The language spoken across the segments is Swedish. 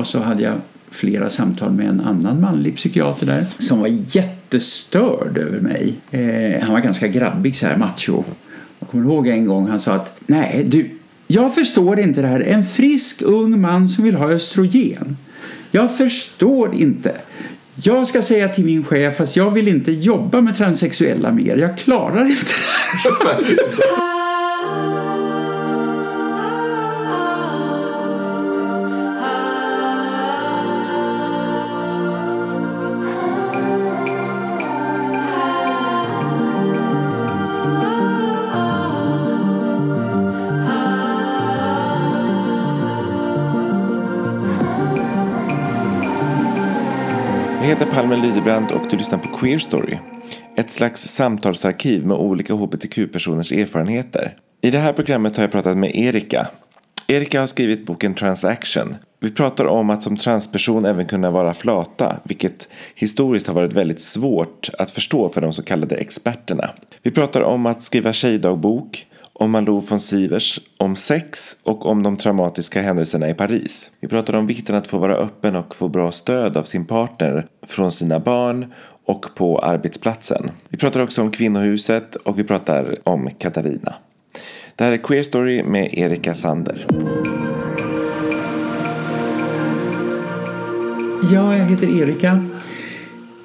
och så hade jag flera samtal med en annan manlig psykiater där som var jättestörd över mig. Eh, han var ganska grabbig, så här macho. Jag kommer ihåg en gång han sa att nej, du, jag förstår inte det här. En frisk ung man som vill ha östrogen. Jag förstår inte. Jag ska säga till min chef att jag vill inte jobba med transsexuella mer. Jag klarar inte heter Palmen Lydebrand och du lyssnar på Queer Story. Ett slags samtalsarkiv med olika hbtq-personers erfarenheter. I det här programmet har jag pratat med Erika. Erika har skrivit boken Transaction. Vi pratar om att som transperson även kunna vara flata, vilket historiskt har varit väldigt svårt att förstå för de så kallade experterna. Vi pratar om att skriva tjejdagbok, om Malou von Sivers, om sex och om de traumatiska händelserna i Paris. Vi pratar om vikten att få vara öppen och få bra stöd av sin partner från sina barn och på arbetsplatsen. Vi pratar också om kvinnohuset och vi pratar om Katarina. Det här är Queer Story med Erika Sander. Ja, jag heter Erika.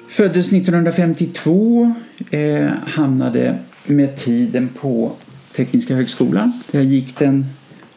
Föddes 1952. Eh, hamnade med tiden på Tekniska högskolan. Där jag gick den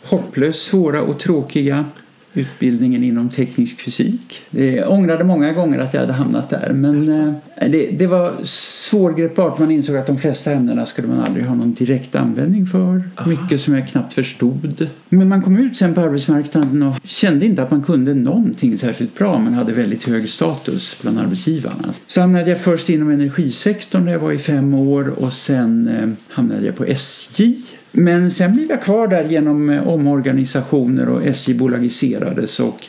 hopplöst svåra och tråkiga utbildningen inom teknisk fysik. Jag ångrade många gånger att jag hade hamnat där men alltså. det, det, var svårgreppbart. Man insåg att de flesta ämnena skulle man aldrig ha någon direkt användning för. Aha. Mycket som jag knappt förstod. Men man kom ut sen på arbetsmarknaden och kände inte att man kunde någonting särskilt bra men hade väldigt hög status bland arbetsgivarna. Så hamnade jag först inom energisektorn där jag var i fem år och sen eh, hamnade jag på SJ men sen blev jag kvar där genom eh, omorganisationer och SJ bolagiserades och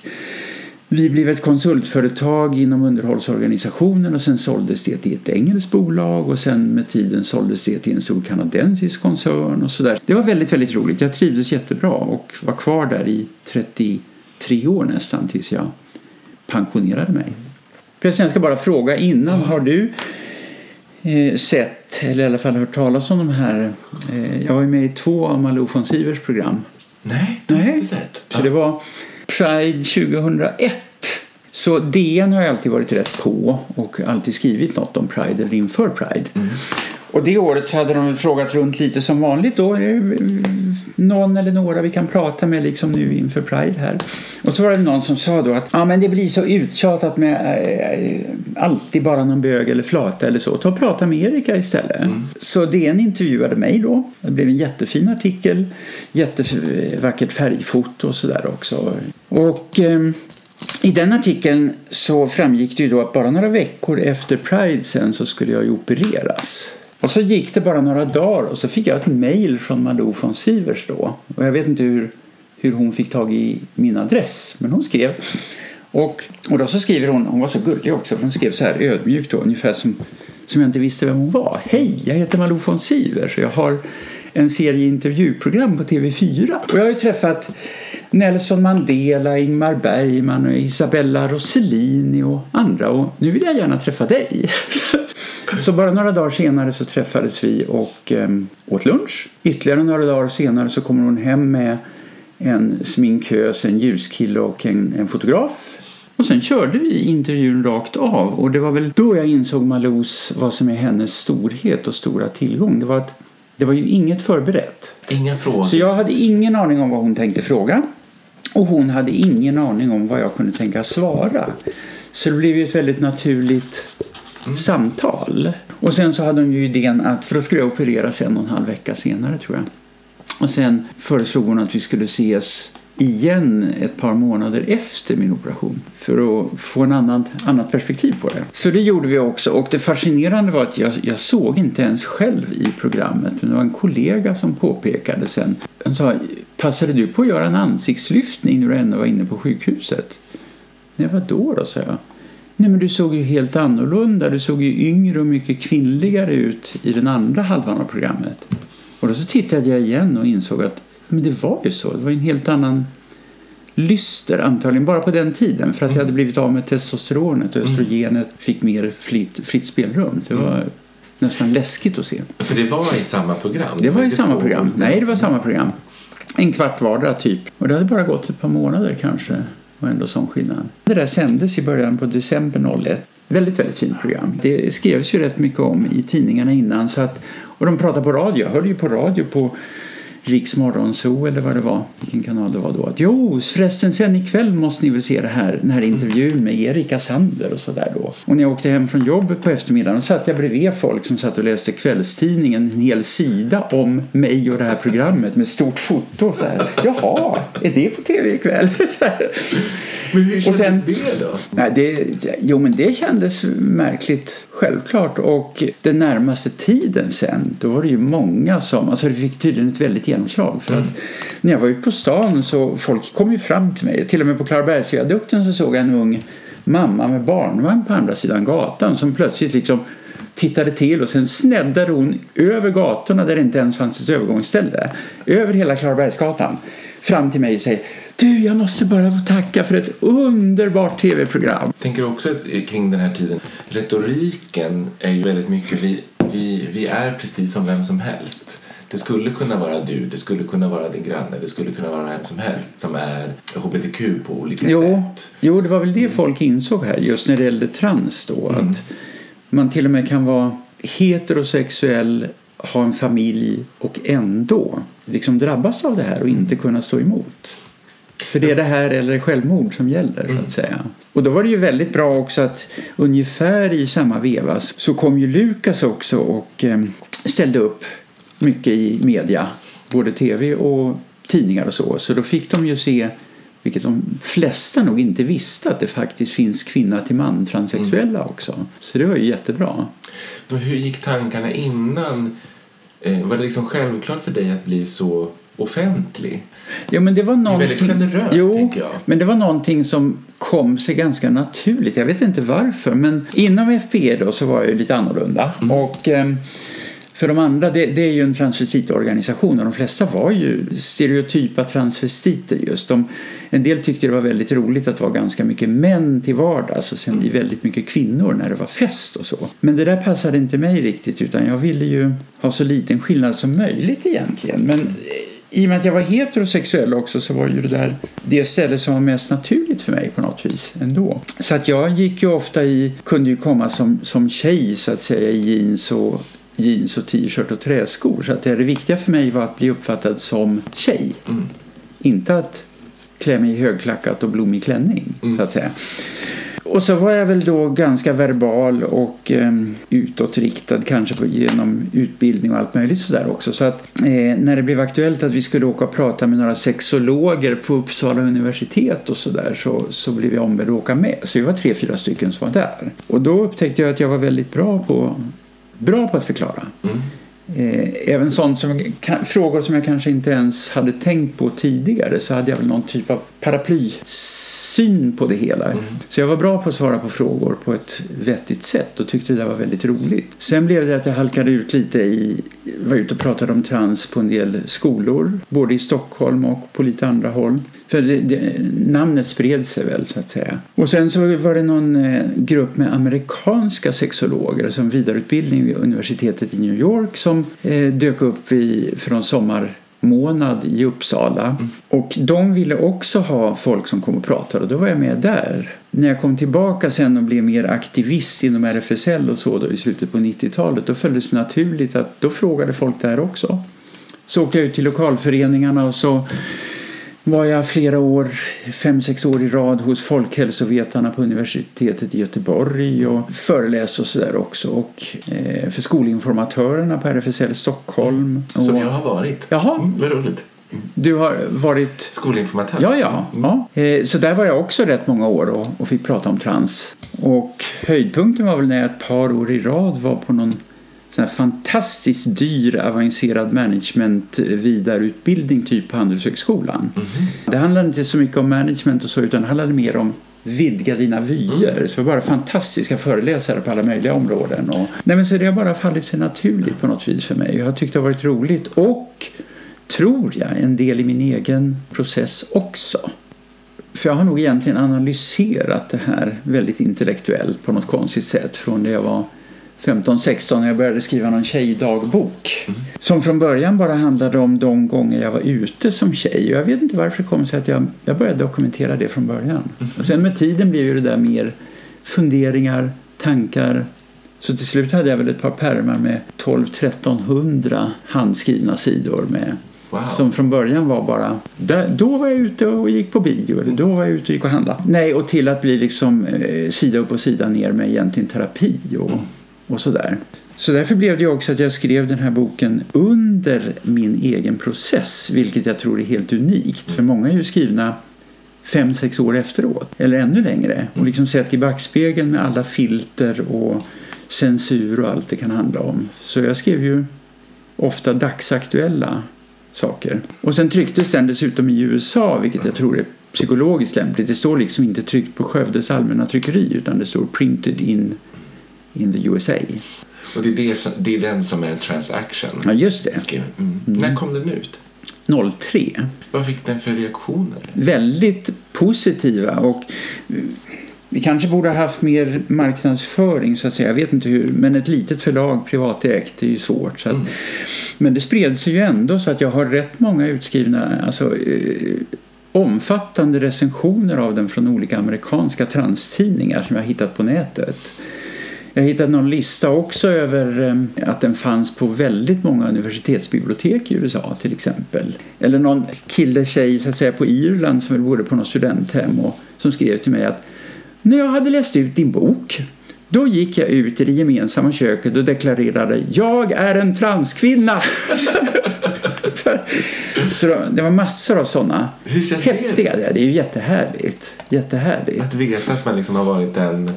vi blev ett konsultföretag inom underhållsorganisationen och sen såldes det till ett engelskt bolag och sen med tiden såldes det till en stor kanadensisk koncern och sådär. Det var väldigt, väldigt roligt. Jag trivdes jättebra och var kvar där i 33 år nästan tills jag pensionerade mig. Jag ska bara fråga innan, har du sett, eller i alla fall hört talas om de här. Eh, jag var ju med i två av Malou von Sivers program. Nej, det har jag inte sett. Så det var Pride 2001. Så DN har jag alltid varit rätt på och alltid skrivit något om Pride eller inför Pride. Mm. Och det året så hade de frågat runt lite som vanligt då. Någon eller några vi kan prata med liksom nu inför Pride här. Och så var det någon som sa då att ja, men det blir så uttjatat med äh, alltid bara någon bög eller flata eller så. Ta och prata med Erika istället. Mm. Så DN intervjuade mig då. Det blev en jättefin artikel. Jättevackert färgfoto och sådär också. Och äh, i den artikeln så framgick det ju då att bara några veckor efter Pride sen så skulle jag ju opereras. Och så gick det bara några dagar och så fick jag ett mejl från Malou von Sivers då. Och jag vet inte hur, hur hon fick tag i min adress, men hon skrev. Och, och då så skriver hon, hon var så gullig också, för hon skrev så här ödmjukt då, ungefär som, som jag inte visste vem hon var. Hej, jag heter Malou von Sivers och jag har en serie intervjuprogram på TV4. Och jag har ju träffat Nelson Mandela, Ingmar Bergman och Isabella Rossellini och andra och nu vill jag gärna träffa dig. Så bara några dagar senare så träffades vi och um, åt lunch. Ytterligare några dagar senare så kommer hon hem med en sminkös, en ljuskille och en, en fotograf. Och sen körde vi intervjun rakt av och det var väl då jag insåg Malous vad som är hennes storhet och stora tillgång. Det var att det var ju inget förberett. Inga frågor. Så jag hade ingen aning om vad hon tänkte fråga. Och hon hade ingen aning om vad jag kunde tänka svara. Så det blev ju ett väldigt naturligt mm. samtal. Och sen så hade hon ju idén att, för då skulle jag opereras en och en halv vecka senare tror jag. Och sen föreslog hon att vi skulle ses igen ett par månader efter min operation för att få en annan, annat perspektiv på det. Så det gjorde vi också och det fascinerande var att jag, jag såg inte ens själv i programmet. Det var en kollega som påpekade sen. Han sa, passade du på att göra en ansiktslyftning när du ändå var inne på sjukhuset? Nej, vadå då då, sa jag. Nej, men du såg ju helt annorlunda. Du såg ju yngre och mycket kvinnligare ut i den andra halvan av programmet. Och då så tittade jag igen och insåg att men det var ju så. Det var en helt annan lyster antagligen bara på den tiden för att jag hade blivit av med testosteronet och östrogenet fick mer fritt, fritt spelrum. Det var nästan läskigt att se. För det var i samma program? Det var i samma två program. Nej, det var samma program. En kvart vardera typ. Och det hade bara gått ett par månader kanske var ändå sån skillnad. Det där sändes i början på december 01. Väldigt, väldigt fint program. Det skrevs ju rätt mycket om i tidningarna innan. Så att, och de pratade på radio. Jag hörde ju på radio på Riks Morgonzoo eller vad det var, vilken kanal det var då. Att, jo, förresten sen ikväll måste ni väl se det här, den här intervjun med Erika Sander och sådär då. Och när jag åkte hem från jobbet på eftermiddagen satt jag bredvid folk som satt och läste kvällstidningen en hel sida om mig och det här programmet med stort foto. Så här. Jaha, är det på tv ikväll? Så här. Men hur kändes sen- det då? Nej, det, jo, men det kändes märkligt, självklart. Och den närmaste tiden sen, då var det ju många som... Alltså det fick tydligen ett väldigt genomslag. För att när jag var ute på stan så folk kom ju fram till mig. Till och med på Klarabergsviadukten så såg jag en ung mamma med barnvagn på andra sidan gatan som plötsligt liksom tittade till och sen sneddade hon över gatorna där det inte ens fanns ett övergångsställe. Över hela Klarabergsgatan. Fram till mig och säger Du, jag måste bara få tacka för ett underbart tv-program. tänker också att, kring den här tiden. Retoriken är ju väldigt mycket vi, vi, vi är precis som vem som helst. Det skulle kunna vara du, det skulle kunna vara din granne, det skulle kunna vara vem som helst som är hbtq på olika Jo, sätt. jo, det var väl det folk insåg här just när det gällde trans då. Att man till och med kan vara heterosexuell, ha en familj och ändå liksom drabbas av det här och inte kunna stå emot. För det är det här eller självmord som gäller så att säga. Och då var det ju väldigt bra också att ungefär i samma veva så kom ju Lukas också och eh, ställde upp mycket i media. Både tv och tidningar och så. Så då fick de ju se vilket de flesta nog inte visste att det faktiskt finns kvinna till man transsexuella också. Så det var ju jättebra. Men hur gick tankarna innan? Eh, var det liksom självklart för dig att bli så offentlig? Ja, men det var är någonting... väldigt generöst, jo, jag. men det var någonting som kom sig ganska naturligt. Jag vet inte varför, men inom FPE då så var jag ju lite annorlunda. Mm. Och ehm, för de andra, det, det är ju en transvestitorganisation och de flesta var ju stereotypa transvestiter just. De, en del tyckte det var väldigt roligt att vara ganska mycket män till vardags och sen bli väldigt mycket kvinnor när det var fest och så. Men det där passade inte mig riktigt utan jag ville ju ha så liten skillnad som möjligt egentligen. Men eh, i och med att jag var heterosexuell också så var ju det där det ställe som var mest naturligt för mig på något vis ändå. Så att jag gick ju ofta i, kunde ju komma som, som tjej så att säga i jeans och jeans och t-shirt och träskor. Så att det, det viktiga för mig var att bli uppfattad som tjej. Mm. Inte att klä mig i högklackat och blommig klänning Mm. så att säga. Och så var jag väl då ganska verbal och eh, utåtriktad kanske på, genom utbildning och allt möjligt sådär också. Så att eh, när det blev aktuellt att vi skulle åka och prata med några sexologer på Uppsala universitet och sådär så, så blev jag ombedd att åka med. Så vi var tre, fyra stycken som var där. Och då upptäckte jag att jag var väldigt bra på, bra på att förklara. Mm. Eh, även sånt som, frågor som jag kanske inte ens hade tänkt på tidigare så hade jag väl någon typ av paraplysyn på det hela. Så jag var bra på att svara på frågor på ett vettigt sätt och tyckte det var väldigt roligt. Sen blev det att jag halkade ut lite i, var ute och pratade om trans på en del skolor, både i Stockholm och på lite andra håll. För det, det, namnet spred sig väl så att säga. Och sen så var det någon eh, grupp med amerikanska sexologer som vidareutbildning vid universitetet i New York som eh, dök upp vid, från sommarmånad i Uppsala. Och de ville också ha folk som kom och pratade och då var jag med där. När jag kom tillbaka sen och blev mer aktivist inom RFSL och så då i slutet på 90-talet då följdes det naturligt att då frågade folk där också. Så åkte jag ut till lokalföreningarna och så var jag flera år, fem, sex år i rad hos folkhälsovetarna på universitetet i Göteborg och föreläste och sådär också. Och eh, för skolinformatörerna på RFSL Stockholm. Som och, jag har varit. Jaha. Mm, vad roligt. Du har varit Skolinformatör. Ja, ja. ja. Eh, Så där var jag också rätt många år och, och fick prata om trans. Och höjdpunkten var väl när jag ett par år i rad var på någon sån här fantastiskt dyr avancerad management vidareutbildning typ på Handelshögskolan. Det handlade inte så mycket om management och så utan det handlade mer om vidga dina vyer. Så det var bara fantastiska föreläsare på alla möjliga områden. Och, nej men så det har bara fallit sig naturligt på något vis för mig. Jag har tyckt det har varit roligt och tror jag en del i min egen process också. För jag har nog egentligen analyserat det här väldigt intellektuellt på något konstigt sätt från det jag var 15-16 när jag började skriva någon tjejdagbok. Mm. Som från början bara handlade om de gånger jag var ute som tjej. Och jag vet inte varför det kom sig att jag, jag började dokumentera det från början. Mm. Och sen med tiden blev ju det där mer funderingar, tankar. Så till slut hade jag väl ett par pärmar med 12-1300 handskrivna sidor med Wow. Som från början var bara, där, då var jag ute och gick på bio eller då var jag ute och gick och handlade. Nej, och till att bli liksom eh, sida upp och sida ner med egentligen terapi och, mm. Och sådär. Så därför blev det också att jag skrev den här boken under min egen process, vilket jag tror är helt unikt. För många är ju skrivna fem, sex år efteråt, eller ännu längre. Och liksom sett i backspegeln med alla filter och censur och allt det kan handla om. Så jag skrev ju ofta dagsaktuella saker. Och sen trycktes den dessutom i USA, vilket jag tror är psykologiskt lämpligt. Det står liksom inte tryckt på Skövdes allmänna tryckeri utan det står printed in, in the USA. Och det är, det, som, det är den som är transaction? Ja, just det. Mm. Mm. När kom den ut? 03. Vad fick den för reaktioner? Väldigt positiva. och vi kanske borde ha haft mer marknadsföring så att säga. Jag vet inte hur. Men ett litet förlag privatägt är ju svårt. Så att, mm. Men det spred sig ju ändå så att jag har rätt många utskrivna alltså, eh, omfattande recensioner av den från olika amerikanska transtidningar som jag hittat på nätet. Jag hittade någon lista också över eh, att den fanns på väldigt många universitetsbibliotek i USA till exempel. Eller någon kille, tjej så att säga, på Irland som bodde på något studenthem och som skrev till mig att när jag hade läst ut din bok då gick jag ut i det gemensamma köket och deklarerade jag är en transkvinna. så det var massor av sådana häftiga. Det? det är ju jättehärligt. jättehärligt. Att veta att man liksom har varit en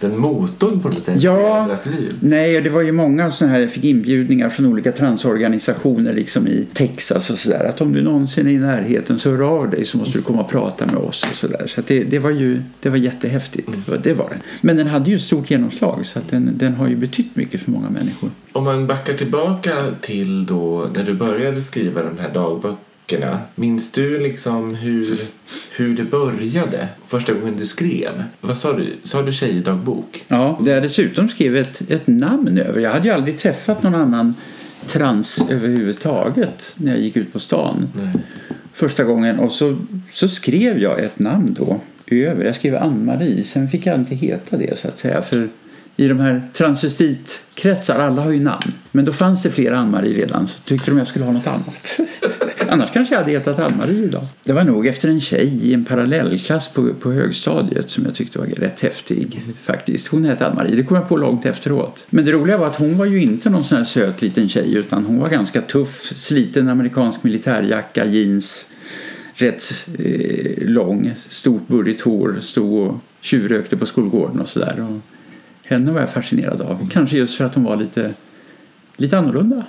den motorn på något sätt ja, deras liv. Nej, det var ju många sådana här, jag fick inbjudningar från olika transorganisationer liksom i Texas och sådär. Att om du någonsin är i närheten så hör av dig så måste du komma och prata med oss och sådär. Så, så det, det var ju det var jättehäftigt. Mm. Det var det. Men den hade ju stort genomslag så att den, den har ju betytt mycket för många människor. Om man backar tillbaka till då när du började skriva de här dagböckerna böckerna. Minns du liksom hur, hur det började? Första gången du skrev? Vad sa du? Sa du tjejdagbok? Ja, det jag dessutom skrev ett, ett namn över. Jag hade ju aldrig träffat någon annan trans överhuvudtaget när jag gick ut på stan. Nej. Första gången. Och så, så skrev jag ett namn då över. Jag skrev Ann-Marie. Sen fick jag inte heta det så att säga. För i de här transvestitkretsar, alla har ju namn. Men då fanns det flera Ann-Marie redan så tyckte de jag skulle ha något annat. Annars kanske jag hade hetat Ann-Marie idag. Det var nog efter en tjej i en parallellklass på, på högstadiet som jag tyckte var rätt häftig faktiskt. Hon hette Ann-Marie, det kom jag på långt efteråt. Men det roliga var att hon var ju inte någon sån här söt liten tjej utan hon var ganska tuff, sliten amerikansk militärjacka, jeans rätt eh, lång, stort burrigt hår, stod och tjuvrökte på skolgården och sådär. Henne var jag fascinerad av. Kanske just för att hon var lite, lite annorlunda.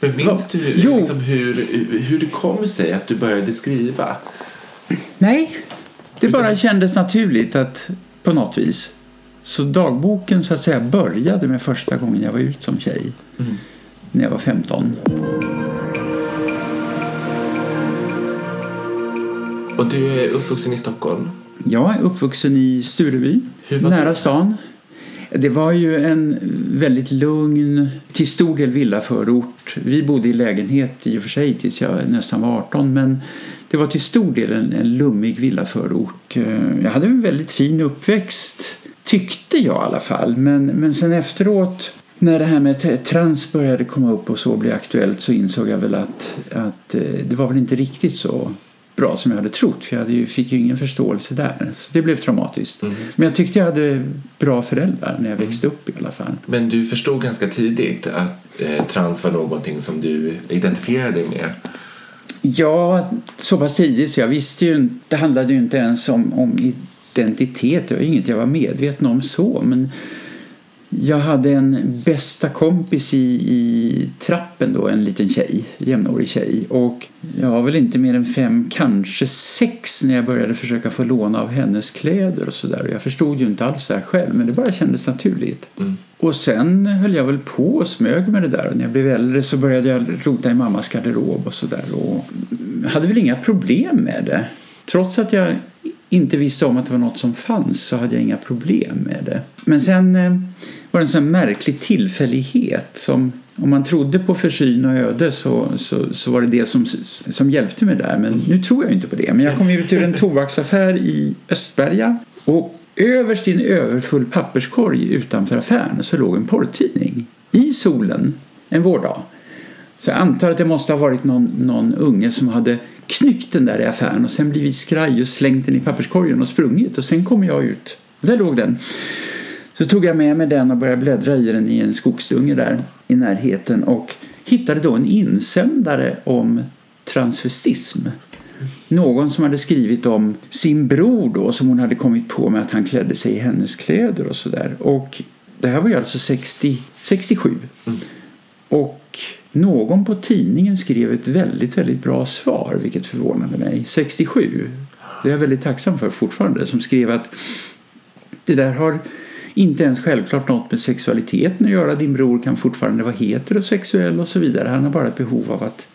Men minns du liksom hur, hur det kom sig att du började skriva? Nej, det bara kändes naturligt att på något vis. Så dagboken så att säga började med första gången jag var ute som tjej. Mm. När jag var 15. Och du är uppvuxen i Stockholm? Jag är uppvuxen i Stureby, nära stan. Det var ju en väldigt lugn, till stor del villaförort. Vi bodde i lägenhet i och för sig tills jag nästan var 18 men det var till stor del en, en lummig villaförort. Eh, jag hade en väldigt fin uppväxt, tyckte jag i alla fall. Men, men sen efteråt när det här med trans började komma upp och så bli aktuellt så insåg jag väl att, att eh, det var väl inte riktigt så bra som jag hade trott för jag ju, fick ju ingen förståelse där. Så det blev traumatiskt. Mm. Men jag tyckte jag hade bra föräldrar när jag mm. växte upp i alla fall. Men du förstod ganska tidigt att eh, trans var någonting som du identifierade dig med? Ja, så pass tidigt så jag visste ju inte, det handlade ju inte ens om, om identitet, det var inget jag var medveten om så men jag hade en bästa kompis i, i trappen då, en liten tjej, jämnårig tjej. Och jag var väl inte mer än fem, kanske sex när jag började försöka få låna av hennes kläder och sådär. Jag förstod ju inte alls det här själv, men det bara kändes naturligt. Mm. Och sen höll jag väl på och smög med det där. Och när jag blev äldre så började jag rota i mammas garderob och sådär. Och hade väl inga problem med det. Trots att jag inte visste om att det var något som fanns så hade jag inga problem med det. Men sen eh, var det en sån märklig tillfällighet som om man trodde på försyn och öde så, så, så var det det som, som hjälpte mig där. Men nu tror jag inte på det. Men jag kom ut ur en tobaksaffär i Östberga och överst i en överfull papperskorg utanför affären så låg en porrtidning i solen en vårdag. Så jag antar att det måste ha varit någon, någon unge som hade knyckt den där i affären och sen blivit skraj och slängt den i papperskorgen och sprungit och sen kom jag ut. Där låg den. Så tog jag med mig den och började bläddra i den i en skogsdunge där i närheten och hittade då en insändare om transvestism. Någon som hade skrivit om sin bror då som hon hade kommit på med att han klädde sig i hennes kläder och sådär. Och det här var ju alltså 60, 67. Mm. Och någon på tidningen skrev ett väldigt, väldigt bra svar, vilket förvånade mig. 67. Det är jag väldigt tacksam för fortfarande. Som skrev att det där har inte ens självklart något med sexualiteten att göra. Din bror kan fortfarande vara heterosexuell och så vidare. Han har bara ett behov av att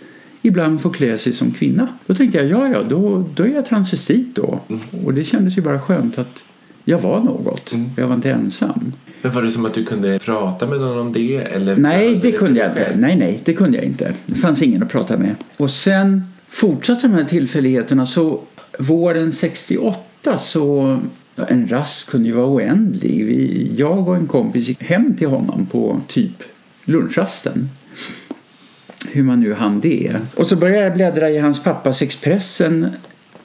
ibland få klä sig som kvinna. Då tänkte jag, ja, ja, då, då är jag transvestit då. Mm. Och det kändes ju bara skönt att jag var något. Mm. Jag var inte ensam. Men var det som att du kunde prata med någon om det? Eller nej, det, det kunde jag inte. Nej, nej, det kunde jag inte. Det fanns ingen att prata med. Och sen fortsatte de här tillfälligheterna. Så våren 68 så en rast kunde ju vara oändlig. Vi, jag och en kompis gick hem till honom på typ lunchrasten. Hur man nu hann det. Och så började jag bläddra i hans pappas Expressen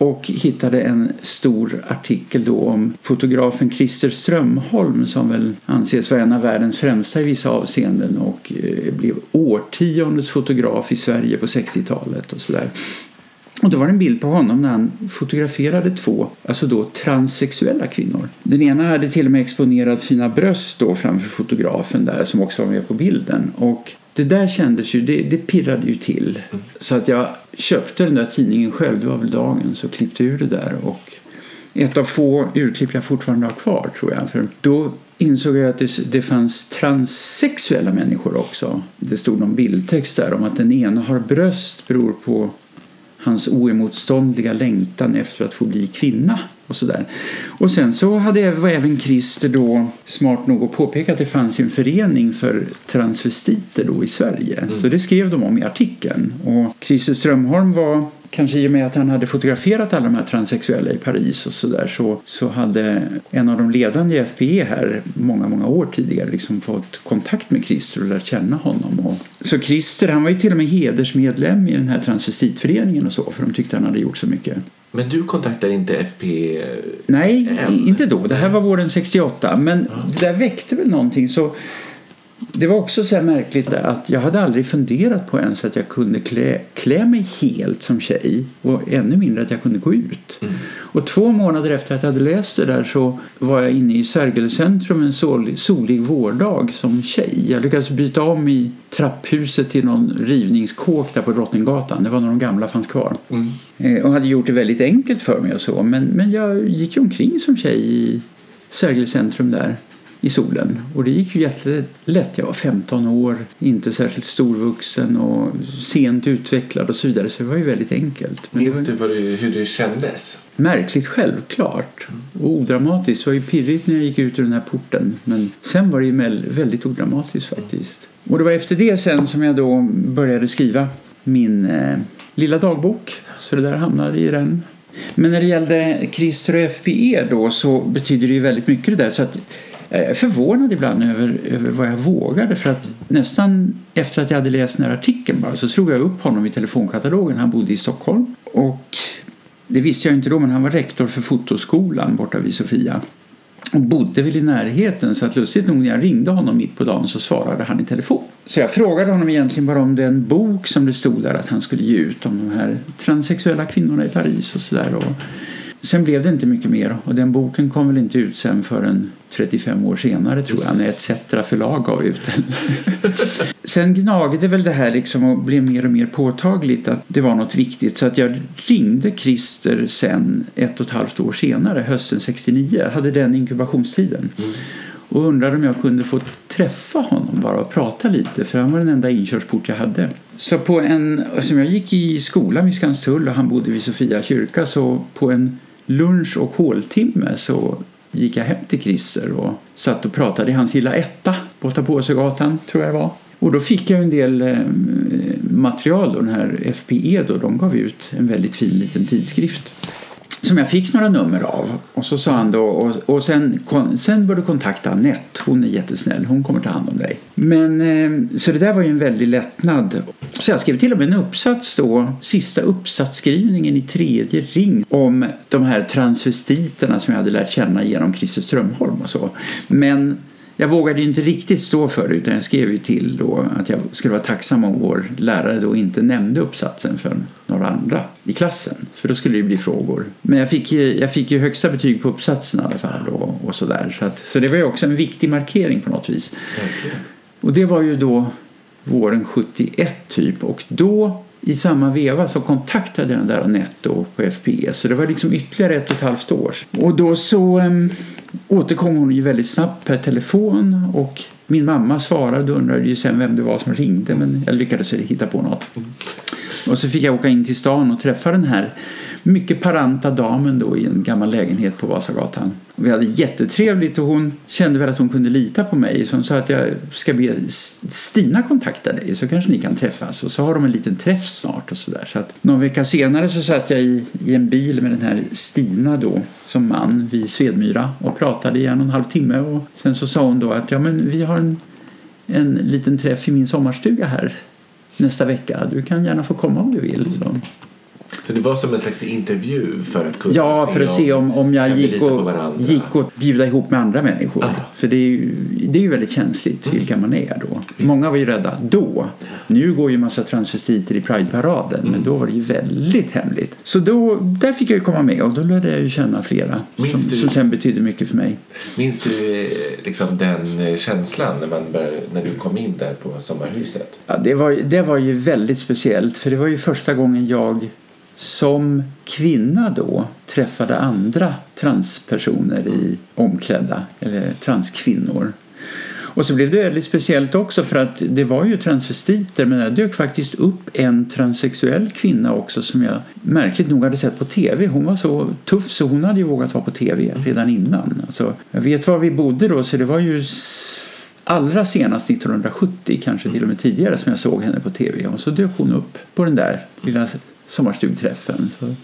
och hittade en stor artikel då om fotografen Christer Strömholm som väl anses vara en av världens främsta i vissa avseenden och eh, blev årtiondets fotograf i Sverige på 60-talet och sådär. Och då var det en bild på honom när han fotograferade två, alltså då transsexuella kvinnor. Den ena hade till och med exponerat sina bröst då framför fotografen där som också var med på bilden. Och det där kändes ju, det, det pirrade ju till. Så att jag köpte den där tidningen själv, det var väl dagen, så klippte ur det där. Och ett av få urklipp jag fortfarande har kvar tror jag. För då insåg jag att det, det fanns transsexuella människor också. Det stod någon bildtext där om att den ena har bröst beror på hans oemotståndliga längtan efter att få bli kvinna. Och, så där. och sen så hade var även Christer då smart nog att påpeka att det fanns en förening för transvestiter då i Sverige. Mm. Så det skrev de om i artikeln. Och Christer Strömholm var kanske i och med att han hade fotograferat alla de här transsexuella i Paris och sådär så, så hade en av de ledande i FPE här många, många år tidigare liksom fått kontakt med Christer och lärt känna honom. Och, så Christer han var ju till och med hedersmedlem i den här transvestitföreningen och så för de tyckte han hade gjort så mycket. Men du kontaktade inte FP? Nej, än. inte då. Det här var våren 68. Men ja. det där väckte väl någonting. Så det var också så märkligt att jag hade aldrig funderat på ens att jag kunde klä, klä mig helt som tjej och ännu mindre att jag kunde gå ut. Mm. Och två månader efter att jag hade läst det där så var jag inne i Sergels centrum en solig, solig vårdag som tjej. Jag lyckades byta om i trapphuset till någon rivningskåk där på Drottninggatan. Det var när de gamla fanns kvar. Mm. Eh, och hade gjort det väldigt enkelt för mig och så. Men, men jag gick ju omkring som tjej i Sergels centrum där i solen. Och det gick ju jättelätt. Jag var 15 år, inte särskilt storvuxen och sent utvecklad och så vidare. Så det var ju väldigt enkelt. Men Minns du, du hur det kändes? Märkligt självklart. Och odramatiskt. Det var ju pirrigt när jag gick ut ur den här porten. Men sen var det ju väldigt odramatiskt faktiskt. Och det var efter det sen som jag då började skriva min eh, lilla dagbok. Så det där hamnade i den. Men när det gällde Christer och FPE då så betyder det ju väldigt mycket det där. Så att jag är förvånad ibland över, över vad jag vågade för att nästan efter att jag hade läst den här artikeln bara så slog jag upp honom i telefonkatalogen. Han bodde i Stockholm och det visste jag inte då men han var rektor för fotoskolan borta vid Sofia och bodde väl i närheten så att lustigt nog när jag ringde honom mitt på dagen så svarade han i telefon. Så jag frågade honom egentligen bara om den bok som det stod där att han skulle ge ut om de här transsexuella kvinnorna i Paris och sådär. Sen blev det inte mycket mer och den boken kom väl inte ut sen förrän 35 år senare tror jag när ETC förlag gav ut den. sen gnagde väl det här liksom och blev mer och mer påtagligt att det var något viktigt så att jag ringde Christer sen ett och ett halvt år senare, hösten 69, jag hade den inkubationstiden. Mm. Och undrade om jag kunde få träffa honom bara och prata lite för han var den enda inkörsport jag hade. Så på en, som jag gick i skolan vid Skanstull och han bodde vid Sofia kyrka så på en lunch och håltimme så gick jag hem till Christer och satt och pratade i hans lilla etta på Åsögatan tror jag det var. Och då fick jag en del eh, material, då, den här FPE då, de gav ut en väldigt fin liten tidskrift som jag fick några nummer av. Och så sa han då, och, och sen, sen bör du kontakta Annette, hon är jättesnäll, hon kommer ta hand om dig. Men, eh, så det där var ju en väldig lättnad. Så jag skrev till och med en uppsats då, sista uppsatsskrivningen i tredje ring om de här transvestiterna som jag hade lärt känna genom Christer Strömholm och så. Men jag vågade inte riktigt stå för det utan jag skrev ju till då att jag skulle vara tacksam om vår lärare då inte nämnde uppsatsen för några andra i klassen. För då skulle det bli frågor. Men jag fick, jag fick ju högsta betyg på uppsatsen i alla fall och, och sådär. Så, att, så det var ju också en viktig markering på något vis. Okay. Och det var ju då våren 71 typ och då i samma veva så kontaktade jag den där Anette på FPE så det var liksom ytterligare ett och ett halvt år. Och då så um, återkom hon ju väldigt snabbt per telefon och min mamma svarade och undrade ju sen vem det var som ringde men jag lyckades hitta på något. Och så fick jag åka in till stan och träffa den här mycket paranta damen då i en gammal lägenhet på Vasagatan. Vi hade jättetrevligt och hon kände väl att hon kunde lita på mig så hon sa att jag ska be Stina kontakta dig så kanske ni kan träffas och så har de en liten träff snart och sådär. Så att någon vecka senare så satt jag i, i en bil med den här Stina då som man vid Svedmyra och pratade i en och en halv timme och sen så sa hon då att ja men vi har en, en liten träff i min sommarstuga här nästa vecka. Du kan gärna få komma om du vill. Så. Så det var som en slags intervju för att kunna Ja, se för att se om, om jag gick och, gick och bjuda ihop med andra människor. Ah. För det är, ju, det är ju väldigt känsligt mm. vilka man är då. Visst. Många var ju rädda då. Nu går ju massa transvestiter i Prideparaden mm. men då var det ju väldigt hemligt. Så då, där fick jag ju komma med och då lärde jag ju känna flera som, du, som sen betydde mycket för mig. Minns du eh, liksom den eh, känslan när, man började, när du kom in där på sommarhuset? Ja, det var, det var ju väldigt speciellt för det var ju första gången jag som kvinna då träffade andra transpersoner i omklädda, eller transkvinnor. Och så blev det väldigt speciellt också för att det var ju transvestiter men det dök faktiskt upp en transsexuell kvinna också som jag märkligt nog hade sett på tv. Hon var så tuff så hon hade ju vågat vara på tv redan innan. Alltså, jag vet var vi bodde då så det var ju allra senast 1970, kanske till och med tidigare, som jag såg henne på tv. Och så dök hon upp på den där lilla sommarstugträffen. Så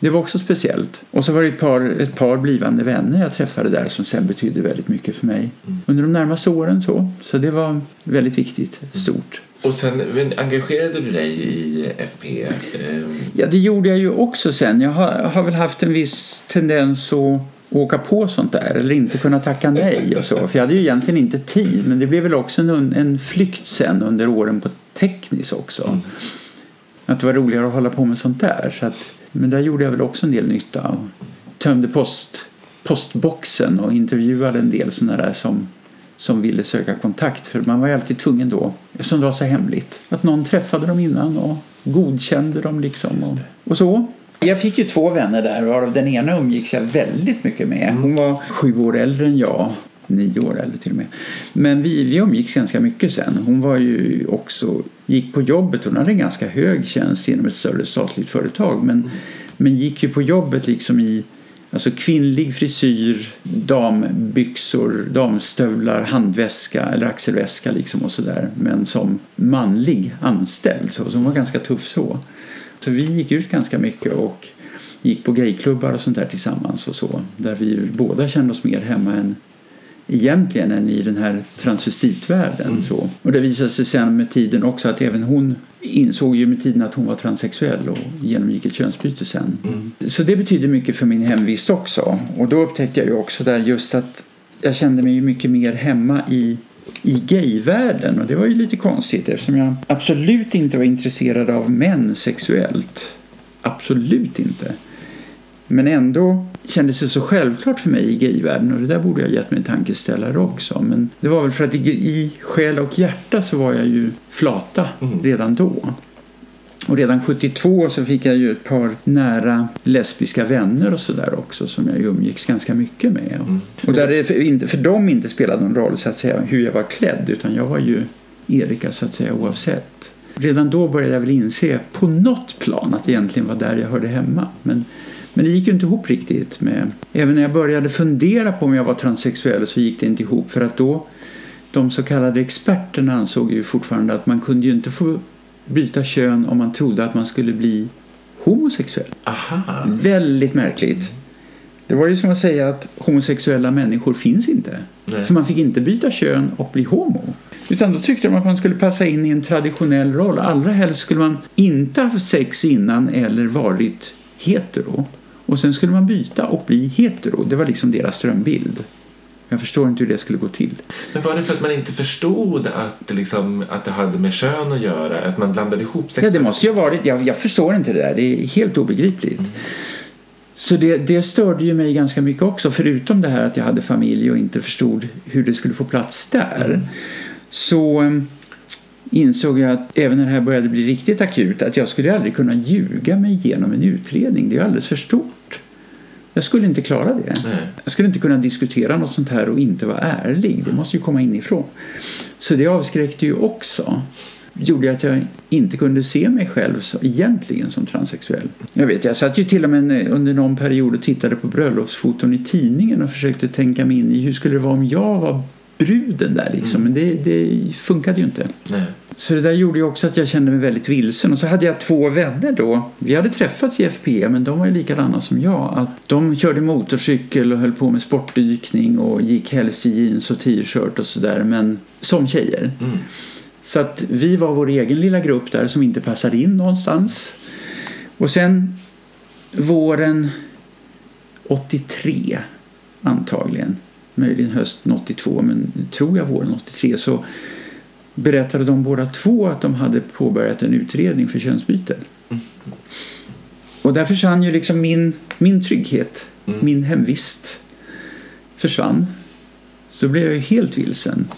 det var också speciellt. Och så var det ett par, ett par blivande vänner jag träffade där som sen betydde väldigt mycket för mig mm. under de närmaste åren. Så, så det var väldigt viktigt, mm. stort. Och sen engagerade du dig i FP? Ja, det gjorde jag ju också sen. Jag har, har väl haft en viss tendens att åka på sånt där eller inte kunna tacka nej och så. För jag hade ju egentligen inte tid men det blev väl också en, en flykt sen under åren på teknis också. Att det var roligare att hålla på med sånt där. Så att, men där gjorde jag väl också en del nytta. Och tömde post, postboxen och intervjuade en del sådana där som, som ville söka kontakt. För man var ju alltid tvungen då, eftersom det var så hemligt, att någon träffade dem innan och godkände dem liksom. Och, och så. Jag fick ju två vänner där varav den ena umgicks jag väldigt mycket med. Hon var sju år äldre än jag nio år eller till och med. Men vi, vi umgicks ganska mycket sen. Hon var ju också, gick på jobbet, hon hade en ganska hög tjänst inom ett större statligt företag men, mm. men gick ju på jobbet liksom i Alltså kvinnlig frisyr, dambyxor, damstövlar, handväska eller axelväska liksom och sådär. Men som manlig anställd. Så, så hon var ganska tuff så. Så vi gick ut ganska mycket och gick på gayklubbar och sånt där tillsammans och så. Där vi båda kände oss mer hemma än egentligen än i den här transvestitvärlden. Mm. Så. Och det visade sig sen med tiden också att även hon insåg ju med tiden att hon var transsexuell och genomgick ett könsbyte sen. Mm. Så det betyder mycket för min hemvist också. Och då upptäckte jag ju också där just att jag kände mig mycket mer hemma i i gayvärlden och det var ju lite konstigt eftersom jag absolut inte var intresserad av män sexuellt. Absolut inte. Men ändå kändes det så självklart för mig i gayvärlden och det där borde jag gett mig en tankeställare också. Men det var väl för att i, i själ och hjärta så var jag ju flata mm. redan då. Och redan 72 så fick jag ju ett par nära lesbiska vänner och sådär också som jag umgicks ganska mycket med. Mm. Och där det för, inte, för dem inte spelade någon roll så att säga hur jag var klädd utan jag var ju Erika så att säga oavsett. Redan då började jag väl inse på något plan att det egentligen var där jag hörde hemma. Men Men det gick ju inte ihop riktigt. Med, även när jag började fundera på om jag var transsexuell så gick det inte ihop. För att då, de så kallade experterna ansåg ju fortfarande att man kunde ju inte få byta kön om man trodde att man skulle bli homosexuell. Aha. Väldigt märkligt. Det var ju som att säga att homosexuella människor finns inte. Nej. För man fick inte byta kön och bli homo. Utan då tyckte de att man skulle passa in i en traditionell roll. Allra helst skulle man inte ha haft sex innan eller varit hetero. Och sen skulle man byta och bli hetero. Det var liksom deras drömbild. Jag förstår inte hur det skulle gå till. Men var det för att man inte förstod att, liksom, att det hade med kön att göra? Att man blandade ihop sex Ja, det måste ju ha varit. Jag, jag förstår inte det där. Det är helt obegripligt. Så det, det störde ju mig ganska mycket också. Förutom det här att jag hade familj och inte förstod hur det skulle få plats där. Så eh, insåg jag att även när det här började bli riktigt akut att jag skulle aldrig kunna ljuga mig igenom en utredning. Det är alldeles för stort. Jag skulle inte klara det. Nej. Jag skulle inte kunna diskutera något sånt här och inte vara ärlig. Det måste ju komma inifrån. Så det avskräckte ju också. Gjorde att jag inte kunde se mig själv så, egentligen som transsexuell. Jag vet, jag satt ju till och med under någon period och tittade på bröllopsfoton i tidningen och försökte tänka mig in i hur skulle det vara om jag var bruden där liksom. Men det, det funkade ju inte. Nej. Så det där gjorde ju också att jag kände mig väldigt vilsen. Och så hade jag två vänner då. Vi hade träffats i FP men de var ju likadana som jag. Att de körde motorcykel och höll på med sportdykning och gick helst i jeans och t-shirt och sådär. Men som tjejer. Mm. Så att vi var vår egen lilla grupp där som inte passade in någonstans. Och sen våren 83 antagligen, möjligen hösten 82 men tror jag våren 83 så berättade de båda två att de hade påbörjat en utredning för könsbyte. Och där försvann ju liksom min, min trygghet, Mm. min hemvist försvann. Så blev jag helt vilsen.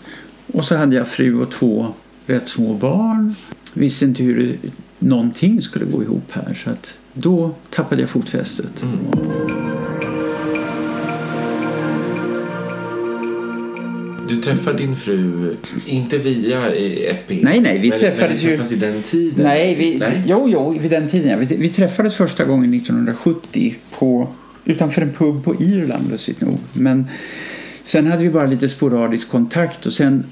Och så hade jag fru och två rätt små barn. Visste inte hur det, någonting skulle gå ihop här. Så att då tappade jag fotfästet. Mm. Du träffade din fru, inte via eh, FP? Nej, nej, vi men, träffades men ju- i den tiden? Nej, vi, Nej. Jo, jo, vid den tiden. ja. Vi, vi träffades första gången 1970 på, utanför en pub på Irland, lustigt nog. Men sen hade vi bara lite sporadisk kontakt och sen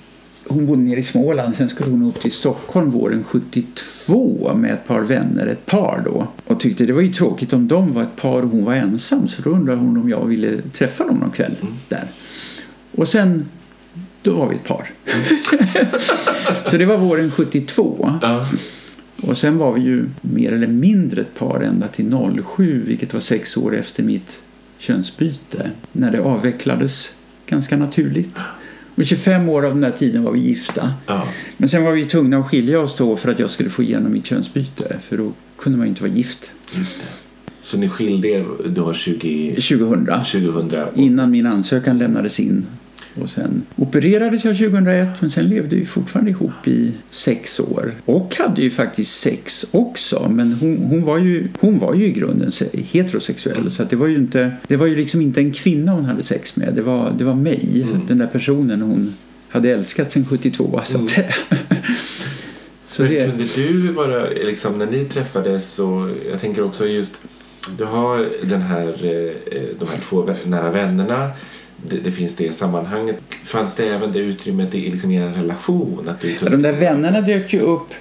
hon bodde nere i Småland, sen skulle hon upp till Stockholm våren 72 med ett par vänner, ett par då. Och tyckte det var ju tråkigt om de var ett par och hon var ensam så då undrade hon om jag ville träffa dem någon kväll där. Och sen, då var vi ett par. så det var våren 72. Ja. Och sen var vi ju mer eller mindre ett par ända till 07, vilket var sex år efter mitt könsbyte. När det avvecklades ganska naturligt. Och 25 år av den där tiden var vi gifta. ja. Men sen var vi tvungna att skilja oss då för att jag skulle få igenom mitt könsbyte. För då kunde man ju inte vara gift. Så ni skilde er då 20, 2000. 2000? och- Innan min ansökan lämnades in. Och sen opererades jag 2001 men sen levde vi fortfarande ihop i sex år. Och hade ju faktiskt sex också men hon, hon, var, ju, hon var ju i grunden se- heterosexuell så det var ju inte det var ju liksom inte en kvinna hon hade sex med. Det var, det var mig, den där personen hon hade älskat sedan 72 så säga. så Men det, kunde du vara, liksom när ni träffades så, jag tänker också just, du har den här, eh, de här två nära vännerna, det, det finns det sammanhanget. Fanns det även det utrymmet i liksom er relation? Att du Ja, de där vännerna dök ju upp.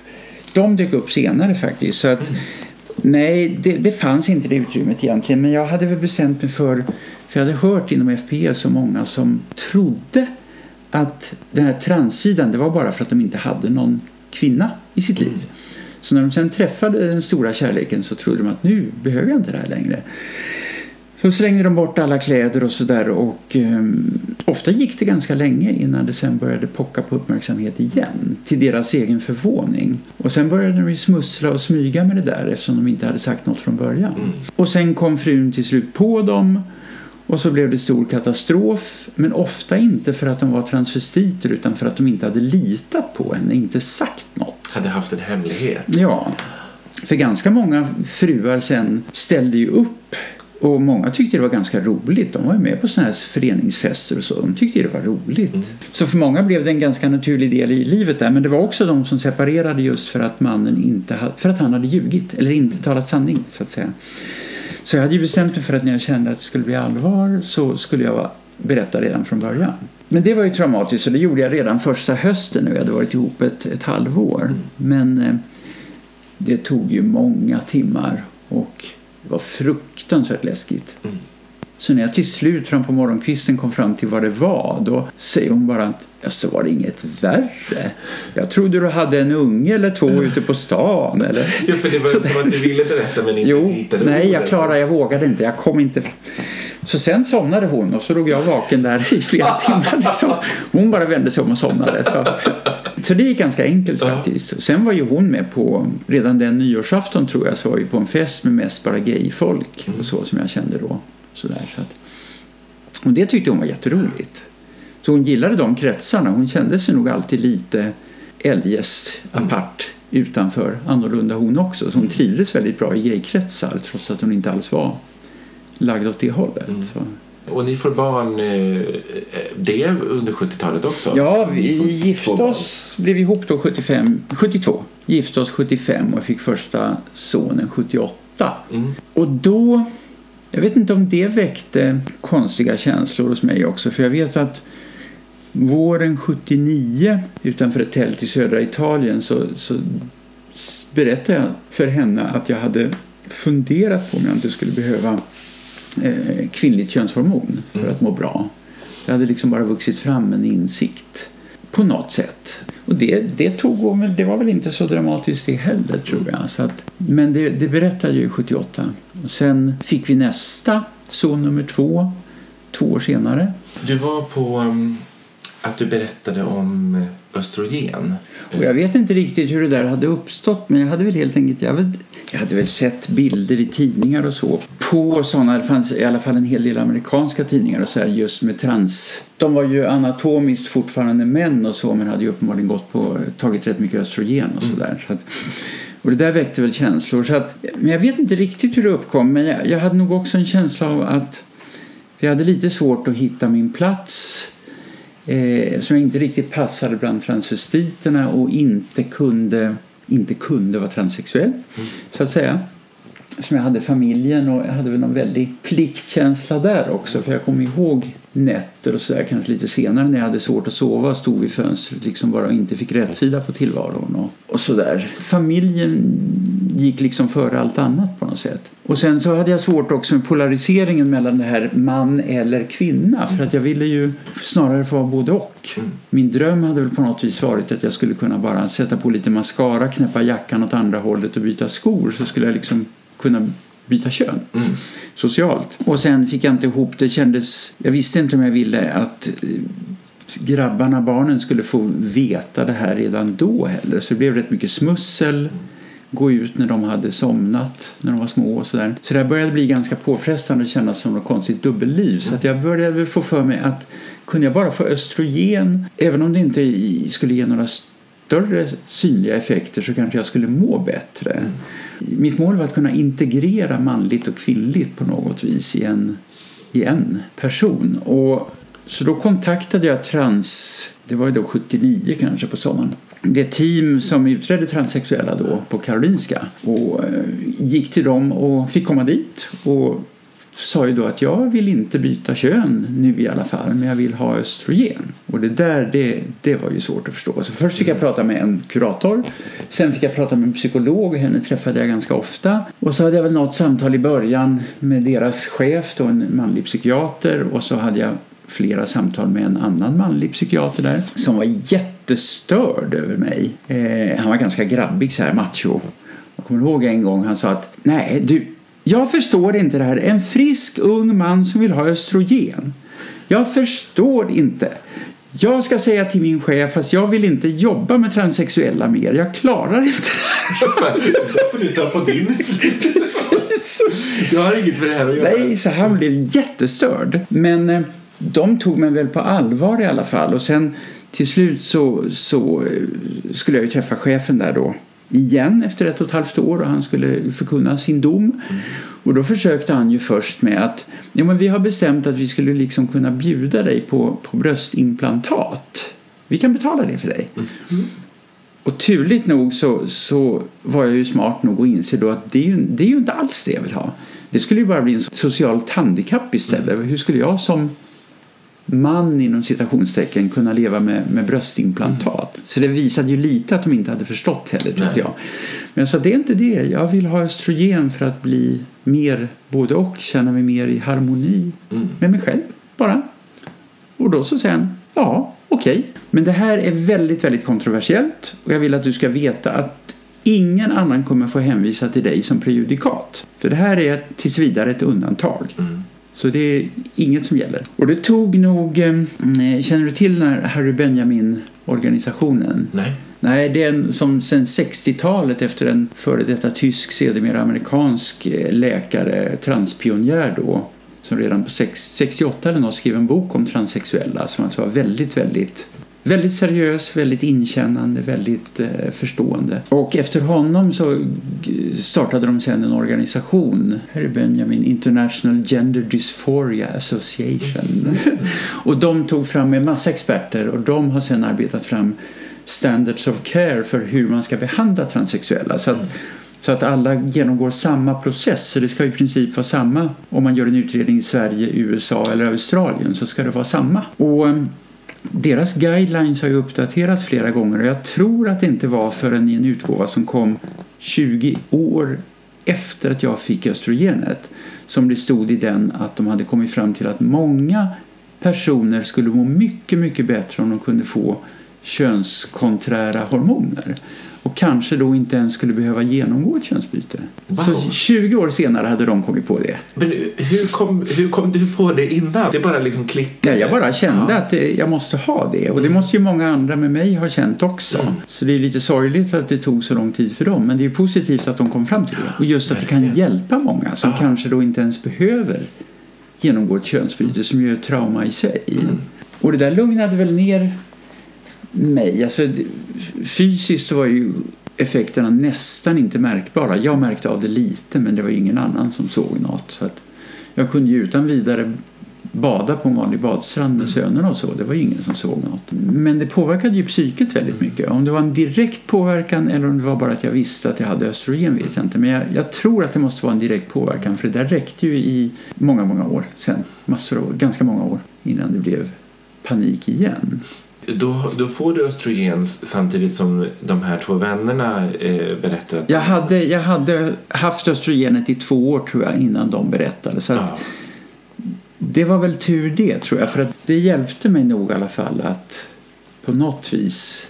De dök upp senare faktiskt. Så att, Nej, det, det fanns inte det utrymmet egentligen. Men jag hade väl bestämt mig för, för jag hade hört inom FPE så många som trodde att den här transsidan, det var bara för att de inte hade någon kvinna i sitt liv. Så när de sen träffade den stora kärleken så trodde de att nu behöver jag inte det här längre. Så slängde de bort alla kläder och sådär och ehm, ofta gick det ganska länge innan det sen började pocka på uppmärksamhet igen till deras egen förvåning. Och sen började de smussla och smyga med det där eftersom de inte hade sagt något från början. Och sen kom frun till slut på dem och så blev det stor katastrof men ofta inte för att de var transvestiter utan för att de inte hade litat på henne, inte sagt något. hade haft en hemlighet. Ja, för ganska många fruar sen ställde ju upp och många tyckte det var ganska roligt. De var ju med på sådana här föreningsfester och så. De tyckte det var roligt. Så för många blev det en ganska naturlig del i livet där. Men det var också de som separerade just för att mannen inte hade, för att han hade ljugit eller inte talat sanning så att säga. Så jag hade ju bestämt mig för att när jag kände att det skulle bli allvar så skulle jag berätta redan från början. Men det var ju traumatiskt och det gjorde jag redan första hösten när vi hade varit ihop ett, ett halvår. Mm. Men eh, det tog ju många timmar och det var fruktansvärt läskigt. Mm. Så när jag till slut fram på morgonkvisten kom fram till vad det var då säger hon bara att så var det inget värre. Jag trodde du hade en unge eller två ute på stan. Eller? Jo, för det var så som att du ville berätta men inte jo, hittade Nej, jag klarade, jag vågade inte. Jag kom inte Så sen somnade hon och så låg jag vaken där i flera timmar. Liksom. Hon bara vände sig om och somnade. Så, så det gick ganska enkelt faktiskt. Sen var ju hon med på, redan den nyårsafton tror jag, så var vi på en fest med mest bara gayfolk och så som jag kände då. Sådär, så att, och det tyckte hon var jätteroligt. Så hon gillade de kretsarna. Hon kände sig nog alltid lite eljest apart utanför annorlunda hon också. Så hon trivdes väldigt bra i gaykretsar trots att hon inte alls var lagd åt det hållet. Mm. Och ni får barn eh, det under 70-talet också? Ja, vi gifte oss, blev ihop då 75, 72. Gifte oss 75 och fick första sonen 78. Mm. Och då jag vet inte om det väckte konstiga känslor hos mig också för jag vet att våren 79 utanför ett tält i södra Italien så, så berättade jag för henne att jag hade funderat på om jag inte skulle behöva eh, kvinnligt könshormon för mm. att må bra. Det hade liksom bara vuxit fram en insikt på något sätt. Och det, det, tog, det var väl inte så dramatiskt det heller tror jag. Så att, men det, det berättade ju 78. Och sen fick vi nästa son nummer två, två år senare. Du var på um, att du berättade om östrogen. Och jag vet inte riktigt hur det där hade uppstått men jag hade väl helt enkelt jag hade, jag hade väl sett bilder i tidningar och så på sådana, det fanns i alla fall en hel del amerikanska tidningar och så här just med trans. De var ju anatomiskt fortfarande män och så men hade ju uppenbarligen gått på, tagit rätt mycket östrogen och sådär. Mm. Så att, och det där väckte väl känslor. Så att, men jag vet inte riktigt hur det uppkom men jag, jag hade nog också en känsla av att vi hade lite svårt att hitta min plats eh, som inte riktigt passade bland transvestiterna och inte kunde, inte kunde vara transsexuell, mm. så att säga. Som jag hade familjen och jag hade väl någon väldig pliktkänsla där också för jag kommer ihåg nätter och sådär kanske lite senare när jag hade svårt att sova och stod vid fönstret liksom bara och inte fick rätsida på tillvaron och, och sådär. Familjen gick liksom före allt annat på något sätt. Och sen så hade jag svårt också med polariseringen mellan det här man eller kvinna för att jag ville ju snarare få vara både och. Min dröm hade väl på något vis varit att jag skulle kunna bara sätta på lite mascara, knäppa jackan åt andra hållet och byta skor så skulle jag liksom kunna byta kön mm. socialt. Och sen fick jag inte ihop det. kändes, jag visste inte om jag ville att eh, grabbarna, barnen skulle få veta det här redan då heller. Så det blev rätt mycket smussel. Gå ut när de hade somnat, när de var små och sådär. Så det började bli ganska påfrestande och kännas som något konstigt dubbelliv. Så att jag började få för mig att kunde jag bara få östrogen, även om det inte skulle ge några större synliga effekter så kanske jag skulle må bättre. Mm. Mitt mål var att kunna integrera manligt och kvinnligt på något vis i en, i en person. Och, så då kontaktade jag trans, det var ju då 79 kanske på sommaren, det team som utredde transsexuella då på Karolinska och eh, gick till dem och fick komma dit och sa ju då att jag vill inte byta kön nu i alla fall, men jag vill ha östrogen. Och det där, det, det var ju svårt att förstå. Så först fick jag prata med en kurator, sen fick jag prata med en psykolog, henne träffade jag ganska ofta. Och så hade jag väl något samtal i början med deras chef, då en manlig psykiater, och så hade jag flera samtal med en annan manlig psykiater där som var jättestörd över mig. Eh, han var ganska grabbig så här, macho. Jag kommer ihåg en gång han sa att nej, du, jag förstår inte det här. En frisk ung man som vill ha östrogen. Jag förstår inte. Jag ska säga till min chef att jag vill inte jobba med transsexuella mer. Jag klarar inte Då får du ta på din Jag har inget med det här att göra. Nej, så han blev jättestörd. Men eh, de tog mig väl på allvar i alla fall. Och sen till slut så, så eh, skulle jag ju träffa chefen där då igen efter ett och ett halvt år och han skulle förkunna sin dom. Mm. Och då försökte han ju först med att ja, men vi har bestämt att vi skulle liksom kunna bjuda dig på, på bröstimplantat. Vi kan betala det för dig. Mm. Och turligt nog så, så var jag ju smart nog att inse då att det är, ju, det är ju inte alls det jag vill ha. Det skulle ju bara bli en socialt handikapp istället. Mm. Hur skulle jag som man inom citationstecken kunna leva med, med bröstimplantat. Mm. Så det visade ju lite att de inte hade förstått heller tyckte jag. Men jag sa det är inte det. Jag vill ha östrogen för att bli mer både och, känna mig mer i harmoni mm. med mig själv bara. Och då så säger han ja, okej. Okay. Men det här är väldigt, väldigt kontroversiellt och jag vill att du ska veta att ingen annan kommer få hänvisa till dig som prejudikat. För det här är tills vidare ett undantag. Mm. Så det är inget som gäller. Och det tog nog... Eh, känner du till den här Harry Benjamin-organisationen? Nej. Nej, det är en som sedan 60-talet efter en före detta tysk, sedermera amerikansk eh, läkare, transpionjär då, som redan på 68 eller något skrev en bok om transsexuella som alltså var väldigt, väldigt Väldigt seriös, väldigt inkännande, väldigt eh, förstående. Och efter honom så startade de sen en organisation, Harry Benjamin International Gender Dysphoria Association. och de tog fram en massa experter och de har sen arbetat fram standards of care för hur man ska behandla transsexuella. Så att, så att alla genomgår samma process. Så det ska i princip vara samma om man gör en utredning i Sverige, USA eller Australien så ska det vara samma. Och deras guidelines har ju uppdaterats flera gånger och jag tror att det inte var förrän i en utgåva som kom 20 år efter att jag fick östrogenet som det stod i den att de hade kommit fram till att många personer skulle må mycket, mycket bättre om de kunde få könskonträra hormoner och kanske då inte ens skulle behöva genomgå ett könsbyte. Wow. Så 20 år senare hade de kommit på det. Men hur kom, hur kom du på det innan? Det bara liksom klickade? Ja, jag bara kände ja. att jag måste ha det och det mm. måste ju många andra med mig ha känt också. Mm. Så det är lite sorgligt att det tog så lång tid för dem men det är positivt att de kom fram till det. Och just att Verkligen. det kan hjälpa många som ja. kanske då inte ens behöver genomgå ett könsbyte som ju är ett trauma i sig. Mm. Och det där lugnade väl ner mig. Alltså, fysiskt så var ju effekterna nästan inte märkbara. Jag märkte av det lite men det var ingen annan som såg något. Så att jag kunde ju utan vidare bada på en vanlig badstrand med mm. sönerna och så. Det var ingen som såg något. Men det påverkade ju psyket väldigt mycket. Om det var en direkt påverkan eller om det var bara att jag visste att jag hade östrogen vet jag inte. Men jag, jag tror att det måste vara en direkt påverkan för det där räckte ju i många, många år sen. Massor av, ganska många år innan det blev panik igen. Då, då får du östrogen samtidigt som de här två vännerna eh, berättar att... Jag hade, jag hade haft östrogenet i två år tror jag innan de berättade. Så ja. Det var väl tur det tror jag. För att det hjälpte mig nog i alla fall att på något vis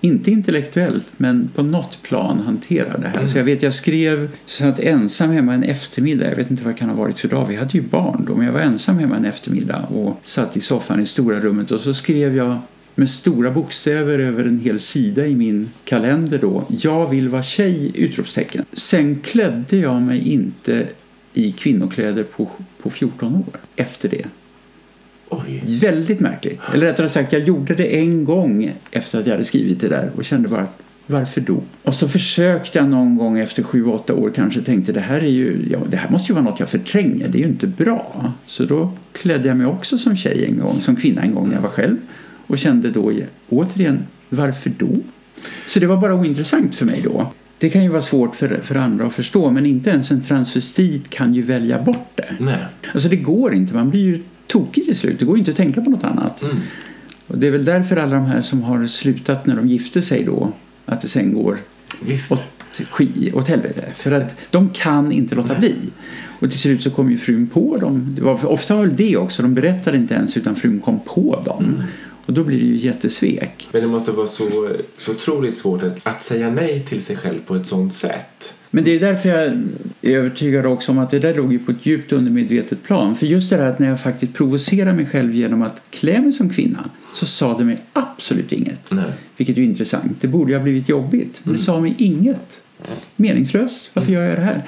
inte intellektuellt, men på något plan hantera det här. Mm. Så jag vet, jag skrev så att ensam hemma en eftermiddag. Jag vet inte vad det kan ha varit för dag. Vi hade ju barn då, men jag var ensam hemma en eftermiddag och satt i soffan i stora rummet och så skrev jag med stora bokstäver över en hel sida i min kalender då. Jag vill vara tjej! Utropstecken. Sen klädde jag mig inte i kvinnokläder på, på 14 år efter det. Oj. Väldigt märkligt. Eller rättare sagt, jag gjorde det en gång efter att jag hade skrivit det där och kände bara varför då? Och så försökte jag någon gång efter sju, åtta år kanske tänkte det här är ju, ja det här måste ju vara något jag förtränger, det är ju inte bra. Så då klädde jag mig också som tjej en gång, som kvinna en gång när jag var själv och kände då återigen, varför då? Så det var bara ointressant för mig då. Det kan ju vara svårt för, för andra att förstå men inte ens en transvestit kan ju välja bort det. Nej. Alltså det går inte, man blir ju tokig till slut. Det går inte att tänka på något annat. Mm. Och det är väl därför alla de här som har slutat när de gifte sig då, att det sen går Visst. åt, ski, åt helvete. För att de kan inte låta Nej. bli. Och till slut så kom ju frun på dem. Det var, ofta var det också, de berättade inte ens utan frun kom på dem. Mm. Och då blir det ju jättesvek. Men det måste vara så, så otroligt svårt att, att säga nej till sig själv på ett sånt sätt. Men det är därför jag är övertygad också om att det där låg ju på ett djupt undermedvetet plan. För just det här att när jag faktiskt provocerar mig själv genom att klä mig som kvinna så sa det mig absolut inget. Nej. Vilket är intressant. Det borde ju ha blivit jobbigt. Men det mm. sa mig inget. Meningslöst. Varför gör jag det här?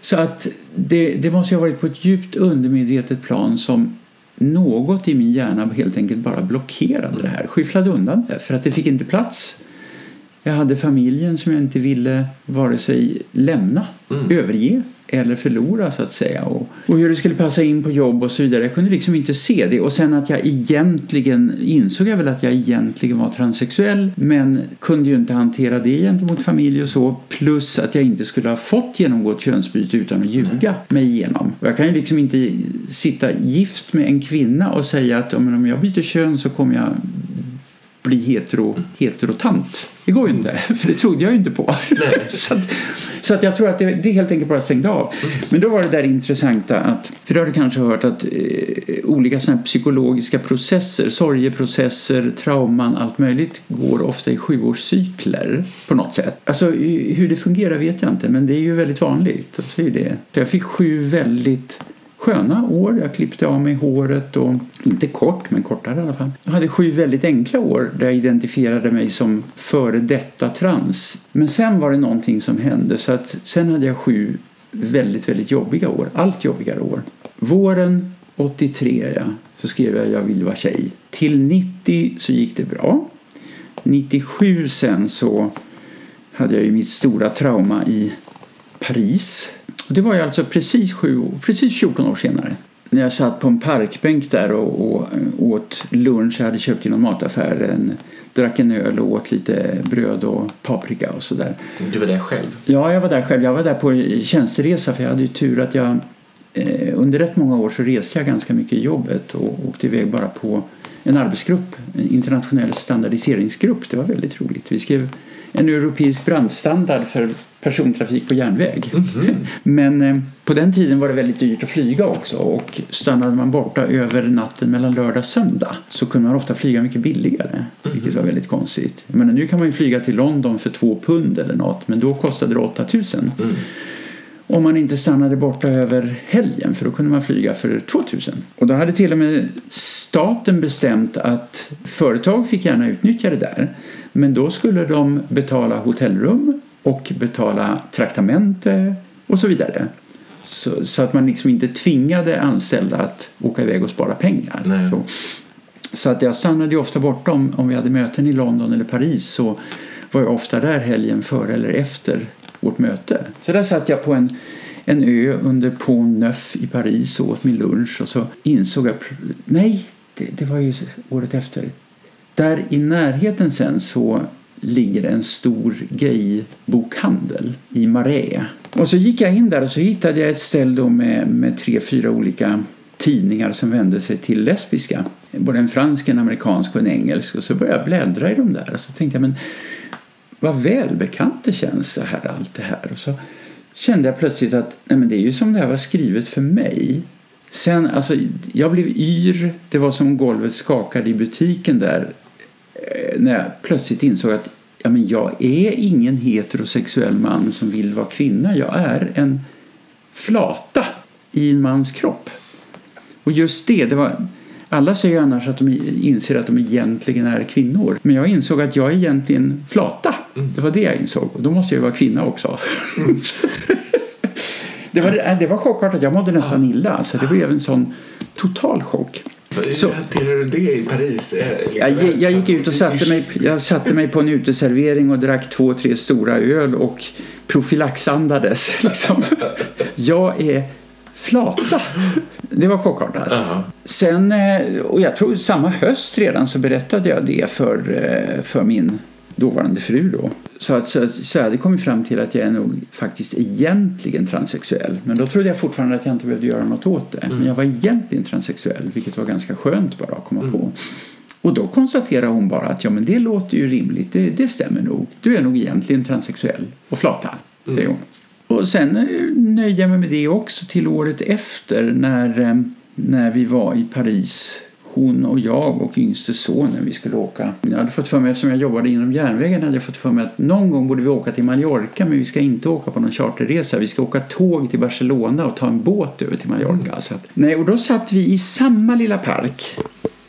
Så att det, det måste ha varit på ett djupt undermedvetet plan som något i min hjärna helt enkelt bara blockerade det här, skyfflade undan det för att det fick inte plats. Jag hade familjen som jag inte ville vare sig lämna, Mm. överge eller förlora så att säga. Och, och hur det skulle passa in på jobb och så vidare. Jag kunde liksom inte se det. Och sen att jag egentligen insåg jag väl att jag egentligen var transsexuell men kunde ju inte hantera det gentemot familj och så. Plus att jag inte skulle ha fått genomgå ett könsbyte utan att ljuga mig igenom. Och jag kan ju liksom inte sitta gift med en kvinna och säga att "Ja, men om jag byter kön så kommer jag bli hetero, heterotant. Det går ju inte, för det trodde jag ju inte på. så att, så att jag tror att det, det helt enkelt bara stängde av. Men då var det där intressanta att, för då har du kanske hört att eh, olika såna psykologiska processer, sorgeprocesser, trauman, allt möjligt går ofta i sjuårscykler på något sätt. Alltså hur det fungerar vet jag inte, men det är ju väldigt vanligt. Så är det. Så jag fick sju väldigt sköna år. Jag klippte av mig håret och inte kort, men kortare i alla fall. Jag hade sju väldigt enkla år där jag identifierade mig som före detta trans. Men sen var det någonting som hände så att sen hade jag sju väldigt, väldigt jobbiga år. Allt jobbigare år. Våren 83 ja, så skrev jag Jag vill vara tjej. Till 90 så gick det bra. 97 sen så hade jag ju mitt stora trauma i Paris. Det var ju alltså precis, sju, precis 14 år senare. När jag satt på en parkbänk där och, och åt lunch. Jag hade köpt i någon mataffär. En, drack en öl och åt lite bröd och paprika och sådär. Du var där själv? Ja, jag var där själv. Jag var där på tjänsteresa för jag hade ju tur att jag eh, under rätt många år så reste jag ganska mycket i jobbet och åkte iväg bara på en arbetsgrupp, en internationell standardiseringsgrupp. Det var väldigt roligt. Vi skrev en europeisk brandstandard för persontrafik på järnväg. Men eh, på den tiden var det väldigt dyrt att flyga också och stannade man borta över natten mellan lördag och söndag så kunde man ofta flyga mycket billigare, vilket var väldigt konstigt. Jag menar, nu kan man ju flyga till London för två pund eller något, men då kostade det 8000. Om man inte stannade borta över helgen för då kunde man flyga för 2000. Och då hade till och med staten bestämt att företag fick gärna utnyttja det där. Men då skulle de betala hotellrum och betala traktamente och så vidare. Så, så att man liksom inte tvingade anställda att åka iväg och spara pengar. Nej. Så, så att jag stannade ju ofta borta om, om vi hade möten i London eller Paris så var jag ofta där helgen före eller efter vårt möte. Så där satt jag på en, en ö under Pont Neuf i Paris och åt min lunch och så insåg jag, nej, det, det var ju året efter. Där i närheten sen så ligger en stor gaybokhandel i Marais. Och så gick jag in där och så hittade jag ett ställ då med, med tre, fyra olika tidningar som vände sig till lesbiska. Både en fransk, en amerikansk och en engelsk. Och så började jag bläddra i de där och så tänkte jag men vad välbekant det känns så här, allt det här. Och så kände jag plötsligt att nej, men det är ju som det här var skrivet för mig. Sen, alltså, jag blev yr. Det var som golvet skakade i butiken där när jag plötsligt insåg att ja, men jag är ingen heterosexuell man som vill vara kvinna. Jag är en flata i en mans kropp. Och just det, det var, alla säger annars att de inser att de egentligen är kvinnor. Men jag insåg att jag är egentligen flata. Det var det jag insåg. Och då måste jag ju vara kvinna också. Så att- det, var, det var chockartat. Jag mådde nästan illa. Alltså, det blev en sån total chock. Så- Hur hanterar du det i Paris? Jag, jag gick ut och satte mig, jag satte mig på en uteservering och drack två, tre stora öl och profylaxandades. Liksom. Jag är flata. Det var chockartat. Sen, eh, och jag tror samma höst redan så berättade jag det för, eh, för min dåvarande fru då. Så, att, så, så jag hade kommit fram till att jag är nog faktiskt egentligen transsexuell. Men då trodde jag fortfarande att jag inte behövde göra något åt det. Men jag var egentligen transsexuell, vilket var ganska skönt bara att komma på. Och då konstaterar hon bara att ja, men det låter ju rimligt, det, det stämmer nog. Du är nog egentligen transsexuell och flata, säger hon. Och sen eh, nöjde jag mig med det också till året efter när, eh, när vi var i Paris. Hon och jag och yngste sonen, vi skulle åka. Jag hade fått för mig, eftersom jag jobbade inom järnvägen, hade jag fått för mig att någon gång borde vi åka till Mallorca men vi ska inte åka på någon charterresa. Vi ska åka tåg till Barcelona och ta en båt över till Mallorca. Så att, nej, och då satt vi i samma lilla park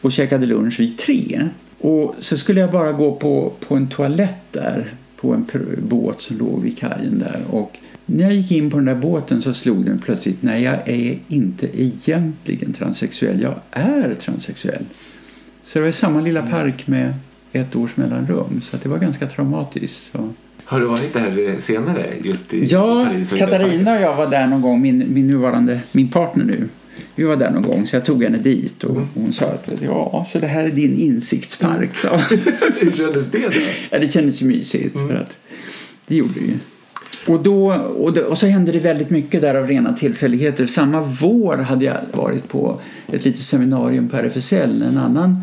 och käkade lunch vid tre. Och så skulle jag bara gå på, på en toalett där på en båt som låg vid kajen där. Och när jag gick in på den där båten så slog den plötsligt, nej jag är inte egentligen transsexuell, jag är transsexuell. Så det var i samma lilla park med ett års mellanrum. Så det var ganska traumatiskt. Så. Har du varit där senare? Just i Ja, Paris och Katarina och jag var där någon gång, min, min nuvarande, min partner nu. Vi var där någon gång så jag tog henne dit och hon sa att ja, så det här är din insiktspark. Så. Hur kändes det då? Ja, det kändes mysigt. För att det gjorde det ju. Och, då, och, då, och så hände det väldigt mycket där av rena tillfälligheter. Samma vår hade jag varit på ett litet seminarium på RFSL. En annan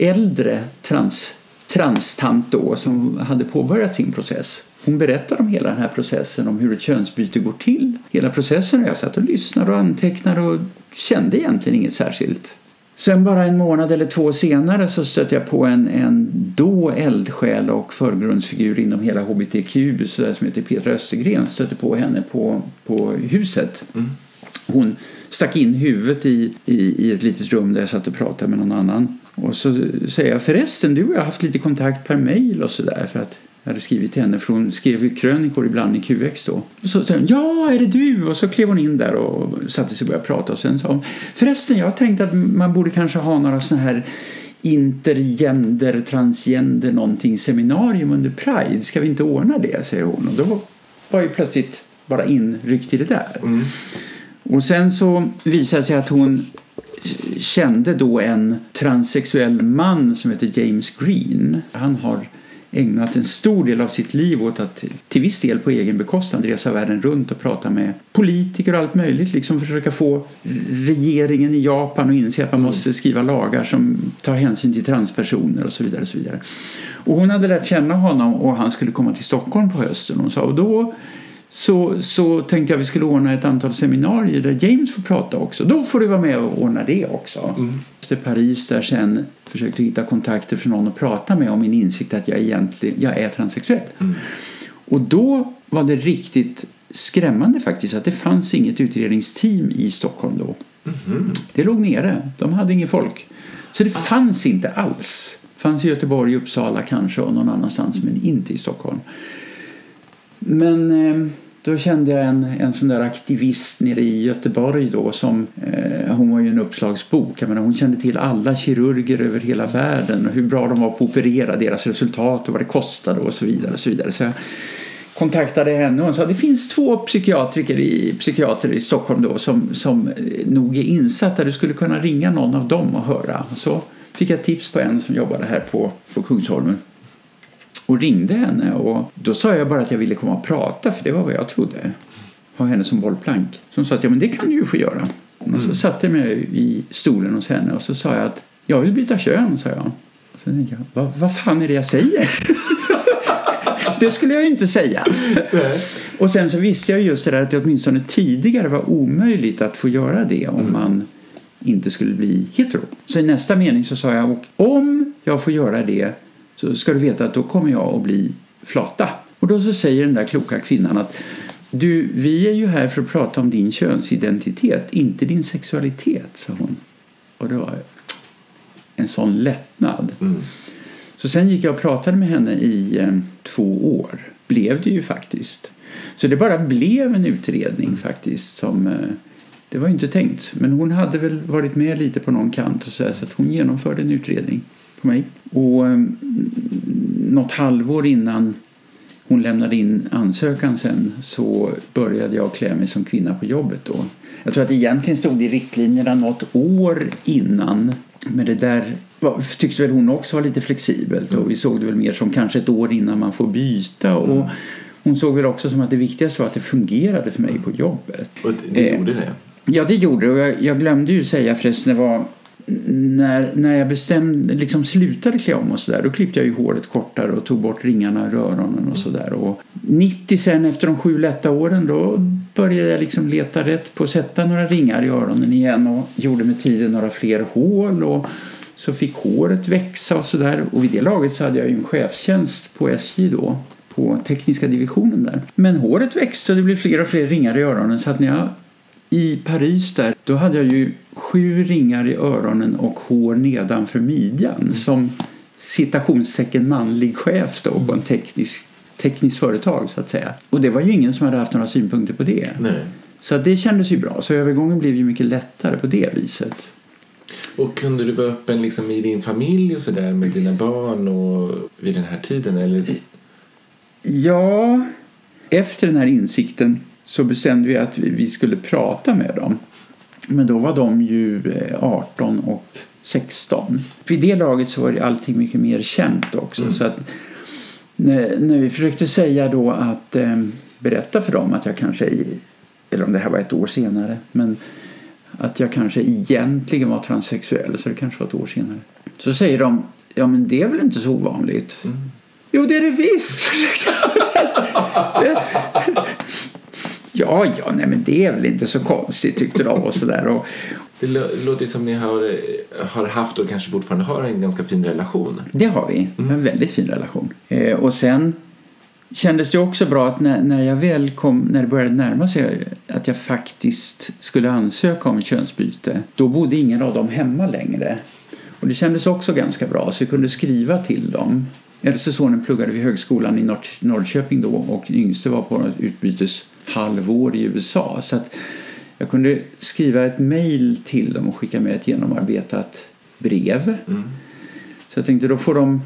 äldre trans, transtant då som hade påbörjat sin process. Hon berättade om hela den här processen, om hur ett könsbyte går till. Hela processen och jag satt och lyssnade och antecknade och kände egentligen inget särskilt. Sen bara en månad eller två senare så stötte jag på en, en då eldsjäl och förgrundsfigur inom hela hbtq som heter Petra Östergren. Stötte på henne på, på huset. Mm. Hon stack in huvudet i, i, i ett litet rum där jag satt och pratade med någon annan. Och så säger jag förresten, du och jag har haft lite kontakt per mail och sådär för att jag hade skrivit till henne för hon skrev krönikor ibland i QX då. Så sa hon, ja är det du? Och så klev hon in där och satte sig och började prata och sen sa hon, förresten jag tänkte att man borde kanske ha några sådana här intergender, transgender någonting seminarium under Pride. Ska vi inte ordna det? säger hon. Och då var ju plötsligt bara inryckt i det där. Mm. Och sen så visade det sig att hon kände då en transsexuell man som heter James Green. Han har ägnat en stor del av sitt liv åt att till viss del på egen bekostnad resa världen runt och prata med politiker och allt möjligt. Liksom försöka få regeringen i Japan att inse att man måste skriva lagar som tar hänsyn till transpersoner och så vidare. Och så vidare. Och hon hade lärt känna honom och han skulle komma till Stockholm på hösten. Hon sa, och då så, så tänkte jag att vi skulle ordna ett antal seminarier där James får prata också. Då får du vara med och ordna det också. Mm. Efter Paris där sen försökte hitta kontakter för någon att prata med om min insikt att jag egentligen jag är transsexuell. Mm. Och då var det riktigt skrämmande faktiskt att det fanns inget utredningsteam i Stockholm då. Mhm. Det låg nere. De hade ingen folk. Så det fanns inte alls. Det fanns i Göteborg, Uppsala kanske och någon annanstans men inte i Stockholm. Men eh, då kände jag en, en sån där aktivist nere i Göteborg då som, eh, hon var ju en uppslagsbok, jag menar, hon kände till alla kirurger över hela världen och hur bra de var på att operera, deras resultat och vad det kostade och så vidare. Och så vidare. Så jag kontaktade henne och hon sa det finns två psykiatriker i, psykiater i Stockholm då som, som eh, nog är insatta, du skulle kunna ringa någon av dem och höra. Och så fick jag tips på en som jobbade här på, på Kungsholmen och ringde henne och då sa jag bara att jag ville komma och prata för det var vad jag trodde. Ha henne som bollplank. Så hon sa att ja men det kan du ju få göra. Och så satte jag mig i stolen hos henne och så sa jag att jag vill byta kön, sa jag. Och så tänkte jag, vad, vad fan är det jag säger? det skulle jag inte säga. Och sen så visste jag just det där att det åtminstone tidigare var omöjligt att få göra det om man inte skulle bli hetero. Så i nästa mening så sa jag, och om jag får göra det så ska du veta att då kommer jag att bli flata. Och då så säger den där kloka kvinnan att du, vi är ju här för att prata om din könsidentitet, inte din sexualitet, sa hon. Och det var en sån lättnad. Mm. Så sen gick jag och pratade med henne i eh, två år. Blev det ju faktiskt. Så det bara blev en utredning faktiskt. Som, eh, det var ju inte tänkt. Men hon hade väl varit med lite på någon kant och så, här, så att hon genomförde en utredning på mig. Och eh, något halvår innan hon lämnade in ansökan sen så började jag klä mig som kvinna på jobbet då. Jag tror att egentligen stod det i riktlinjerna något år innan. Men det där tyckte väl hon också var lite flexibelt och vi såg det väl mer som kanske ett år innan man får byta. Och hon såg väl också som att det viktigaste var att det fungerade för mig på jobbet. Och det Eh, gjorde det? Ja, det gjorde det. Och jag, jag glömde ju säga förresten, det var när, när jag bestämde, liksom slutade klä om och sådär, då klippte jag ju håret kortare och tog bort ringarna i öronen och sådär. 90 sen efter de sju lätta åren då började jag liksom leta rätt på att sätta några ringar i öronen igen och gjorde med tiden några fler hål och så fick håret växa och sådär. Och vid det laget så hade jag ju en chefstjänst på SJ då på tekniska divisionen där. Men håret växte och det blev fler och fler ringar i öronen så att när jag i Paris där, då hade jag ju sju ringar i öronen och hår nedanför midjan som citationstecken manlig chef då på en teknisk, tekniskt företag så att säga. Och det var ju ingen som hade haft några synpunkter på det. Nej. Så det kändes ju bra. Så övergången blev ju mycket lättare på det viset. Och kunde du vara öppen liksom i din familj och sådär med dina barn och vid den här tiden? Eller? Ja, efter den här insikten så bestämde vi att vi skulle prata med dem. Men då var de ju 18 eh, och 16. Vid det laget så var det allting mycket mer känt också. Mm. Så att när, vi försökte säga då att eh, berätta för dem att jag kanske, eller om det här var ett år senare, men att jag kanske egentligen var transsexuell, så det kanske var ett år senare. Så säger de, ja men det är väl inte så ovanligt? Mm. Jo, det är det visst! ja, ja, nej men det är väl inte så konstigt tyckte de och sådär. Det låter som ni har, har haft och kanske fortfarande har en ganska fin relation. Det har vi, mm. en väldigt fin relation. Eh, och sen kändes det också bra att när, när jag väl kom, när det började närma sig att jag faktiskt skulle ansöka om könsbyte, då bodde ingen av dem hemma längre. Och det kändes också ganska bra, så jag kunde skriva till dem. Äldste sonen pluggade vid högskolan i Nord Norrköping då och yngste var på ett utbyteshalvår i USA. Så att jag kunde skriva ett mejl till dem och skicka med ett genomarbetat brev. Mm. Så jag tänkte då får de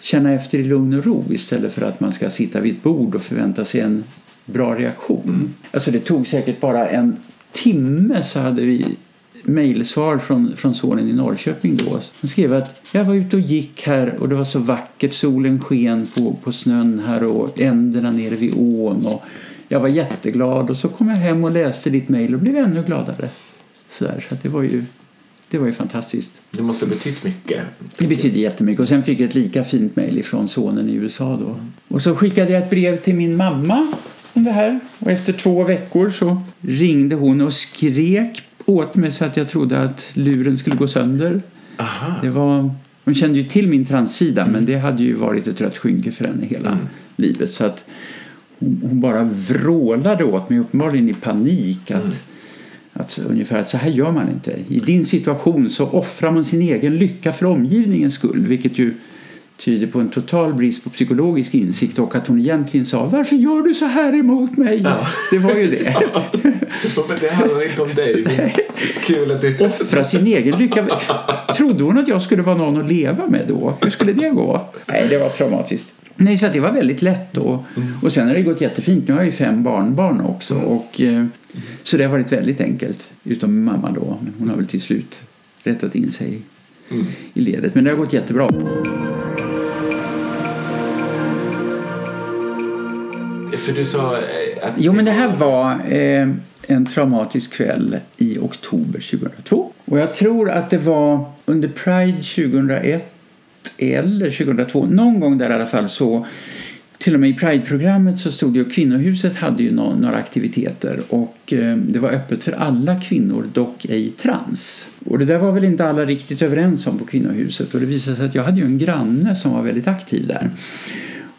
känna efter i lugn och ro istället för att man ska sitta vid ett bord och förvänta sig en bra reaktion. Mm. Alltså det tog säkert bara en timme så hade vi mejlsvar från, från sonen i Norrköping då. Han skrev att jag var ute och gick här och det var så vackert. Solen sken på, på snön här och änderna nere vid ån. Och jag var jätteglad och så kom jag hem och läste ditt mejl och blev ännu gladare. Så, där, så det var ju det var ju fantastiskt. Det måste ha betytt mycket. Det betydde jättemycket. Och sen fick jag ett lika fint mejl från sonen i USA då. Och så skickade jag ett brev till min mamma om det här. Och efter två veckor så ringde hon och skrek åt mig så att jag trodde att luren skulle gå sönder. Aha. Det var, hon kände ju till min transsida mm. men det hade ju varit ett rött skynke för henne hela mm. livet. Så att hon, bara vrålade åt mig uppenbarligen i panik att mm att ungefär att så här gör man inte. I din situation så offrar man sin egen lycka för omgivningens skull. Vilket ju tyder på en total brist på psykologisk insikt och att hon egentligen sa Varför gör du så här emot mig? Ja. Det var ju det. Ja. det handlar inte om dig. Kul att du... Offra sin egen lycka. Trodde hon att jag skulle vara någon att leva med då? Hur skulle det gå? Nej, det var traumatiskt. Nej, så det var väldigt lätt. Och, mm. och sen har det gått jättefint. Nu har jag ju fem barnbarn också. Mm. Och, eh, så det har varit väldigt enkelt. Utom mamma då. Men hon har väl till slut rättat in sig mm. i ledet. Men det har gått jättebra. För du sa eh, att... Jo, men det här var eh, en traumatisk kväll i oktober 2002. Och jag tror att det var under Pride 2001 eller 2002, någon gång där i alla fall så till och med i Pride-programmet så stod det att kvinnohuset hade ju några aktiviteter och eh, det var öppet för alla kvinnor, dock ej trans. Och det där var väl inte alla riktigt överens om på kvinnohuset och det visade sig att jag hade ju en granne som var väldigt aktiv där.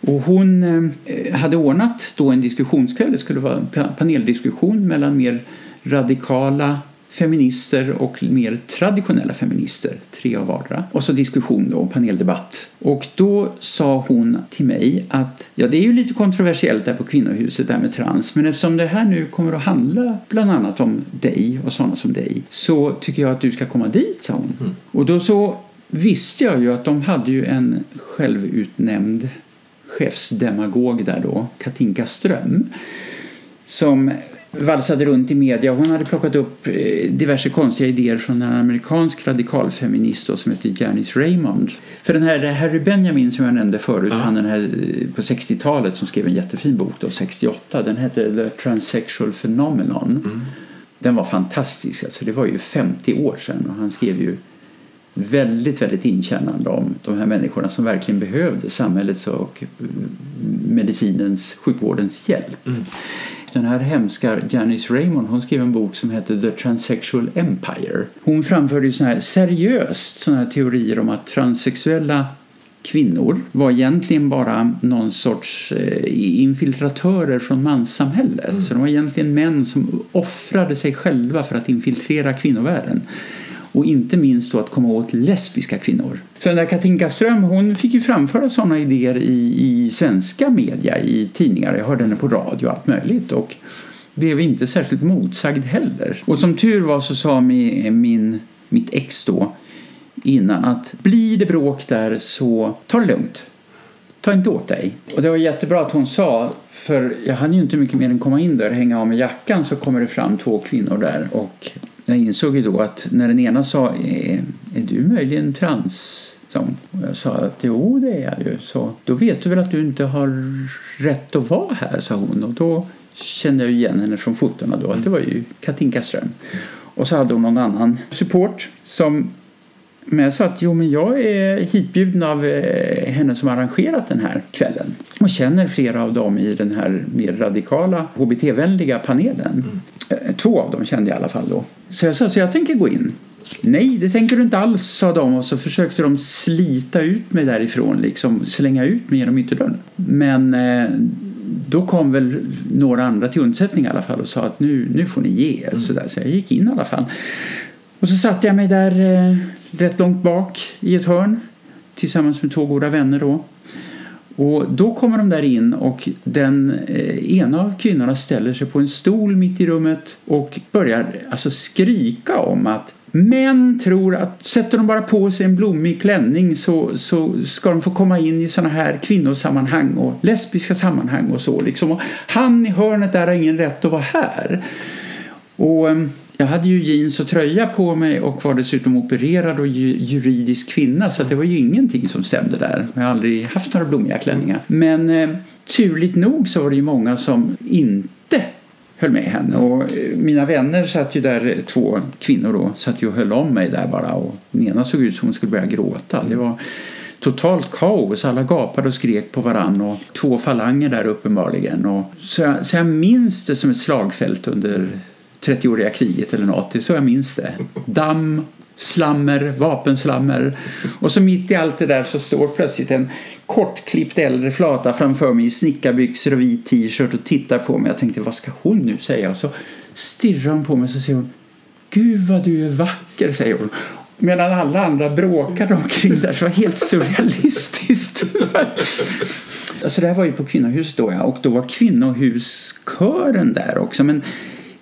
Och hon eh, hade ordnat då en diskussionskväll, det skulle vara en paneldiskussion mellan mer radikala feminister och mer traditionella feminister, tre av vardera. Och så diskussion då, paneldebatt. Och då sa hon till mig att ja, det är ju lite kontroversiellt där på kvinnohuset där med trans, men eftersom det här nu kommer att handla bland annat om dig och sådana som dig så tycker jag att du ska komma dit, sa hon. Mm. Och då så visste jag ju att de hade ju en självutnämnd chefsdemagog där då, Katinka Ström, som valsade runt i media. Hon hade plockat upp eh, diverse konstiga idéer från en amerikansk radikalfeminist som heter Janice Raymond. För den här Harry Benjamin som jag nämnde förut, ja. han den här eh, på 60-talet som skrev en jättefin bok då, 68, den hette The Transsexual Phenomenon. Mm. Den var fantastisk, alltså det var ju 50 år sedan och han skrev ju väldigt, väldigt inkännande om de här människorna som verkligen behövde samhällets och medicinens, sjukvårdens hjälp. Mm. Den här hemska Janice Raymond hon skrev en bok som heter The Transsexual Empire. Hon framförde ju såna här, seriöst såna här teorier om att transsexuella kvinnor var egentligen bara någon sorts eh, infiltratörer från manssamhället. Mm. Så de var egentligen män som offrade sig själva för att infiltrera kvinnovärlden och inte minst då att komma åt lesbiska kvinnor. Så den där Katinka Ström hon fick ju framföra sådana idéer i, i svenska media, i tidningar. Jag hörde henne på radio och allt möjligt. Och blev inte särskilt motsagd heller. Och som tur var så sa min, min mitt ex då innan att blir det bråk där så ta det lugnt. Ta inte åt dig. Och det var jättebra att hon sa, för jag hann ju inte mycket mer än komma in där och hänga av med jackan så kommer det fram två kvinnor där och jag insåg ju då att när den ena sa är, är du möjligen trans? Och jag sa att jo det är jag ju. Så då vet du väl att du inte har rätt att vara här, sa hon. Och då kände jag igen henne från fotona då att det var ju Katinka Ström. Och så hade hon någon annan support som men jag sa att jo, men jag är hitbjuden av eh, henne som arrangerat den här kvällen och känner flera av dem i den här mer radikala HBT-vänliga panelen. Mm. Två av dem kände jag i alla fall då. Så jag sa så jag tänker gå in. Nej, det tänker du inte alls, sa de och så försökte de slita ut mig därifrån, liksom slänga ut mig genom ytterdörren. Men eh, då kom väl några andra till undsättning i alla fall och sa att nu, nu får ni ge er. Mm. Så, där. så jag gick in i alla fall. Och så satte jag mig där eh, rätt långt bak i ett hörn tillsammans med två goda vänner då. Och då kommer de där in och den eh, ena av kvinnorna ställer sig på en stol mitt i rummet och börjar alltså skrika om att Män tror att sätter de bara på sig en blommig klänning så, så ska de få komma in i sådana här kvinnosammanhang och lesbiska sammanhang och så. Liksom. Och han i hörnet där har ingen rätt att vara här. Och ehm, jag hade ju jeans och tröja på mig och var dessutom opererad och juridisk kvinna så det var ju ingenting som stämde där. Jag har aldrig haft några blommiga klänningar. Men eh, turligt nog så var det ju många som inte höll med henne. Och eh, mina vänner satt ju där, eh, två kvinnor då, satt ju och höll om mig där bara. Och den ena såg ut som hon skulle börja gråta. Det var totalt kaos. Alla gapade och skrek på varann och två falanger där uppenbarligen. Och så, jag, så jag minns det som ett slagfält under 30-åriga kriget eller något. Det är så jag minns det. Damm, slammer, vapenslammer. Och så mitt i allt det där så står plötsligt en kortklippt äldre flata framför mig i snickarbyxor och vit t-shirt och tittar på mig. Jag tänkte, vad ska hon nu säga? Och så stirrar hon på mig och så säger hon, Gud vad du är vacker, säger hon. Medan alla andra bråkade omkring där så var det helt surrealistiskt. alltså det här var ju på kvinnohuset då ja, och då var kvinnohuskören där också. Men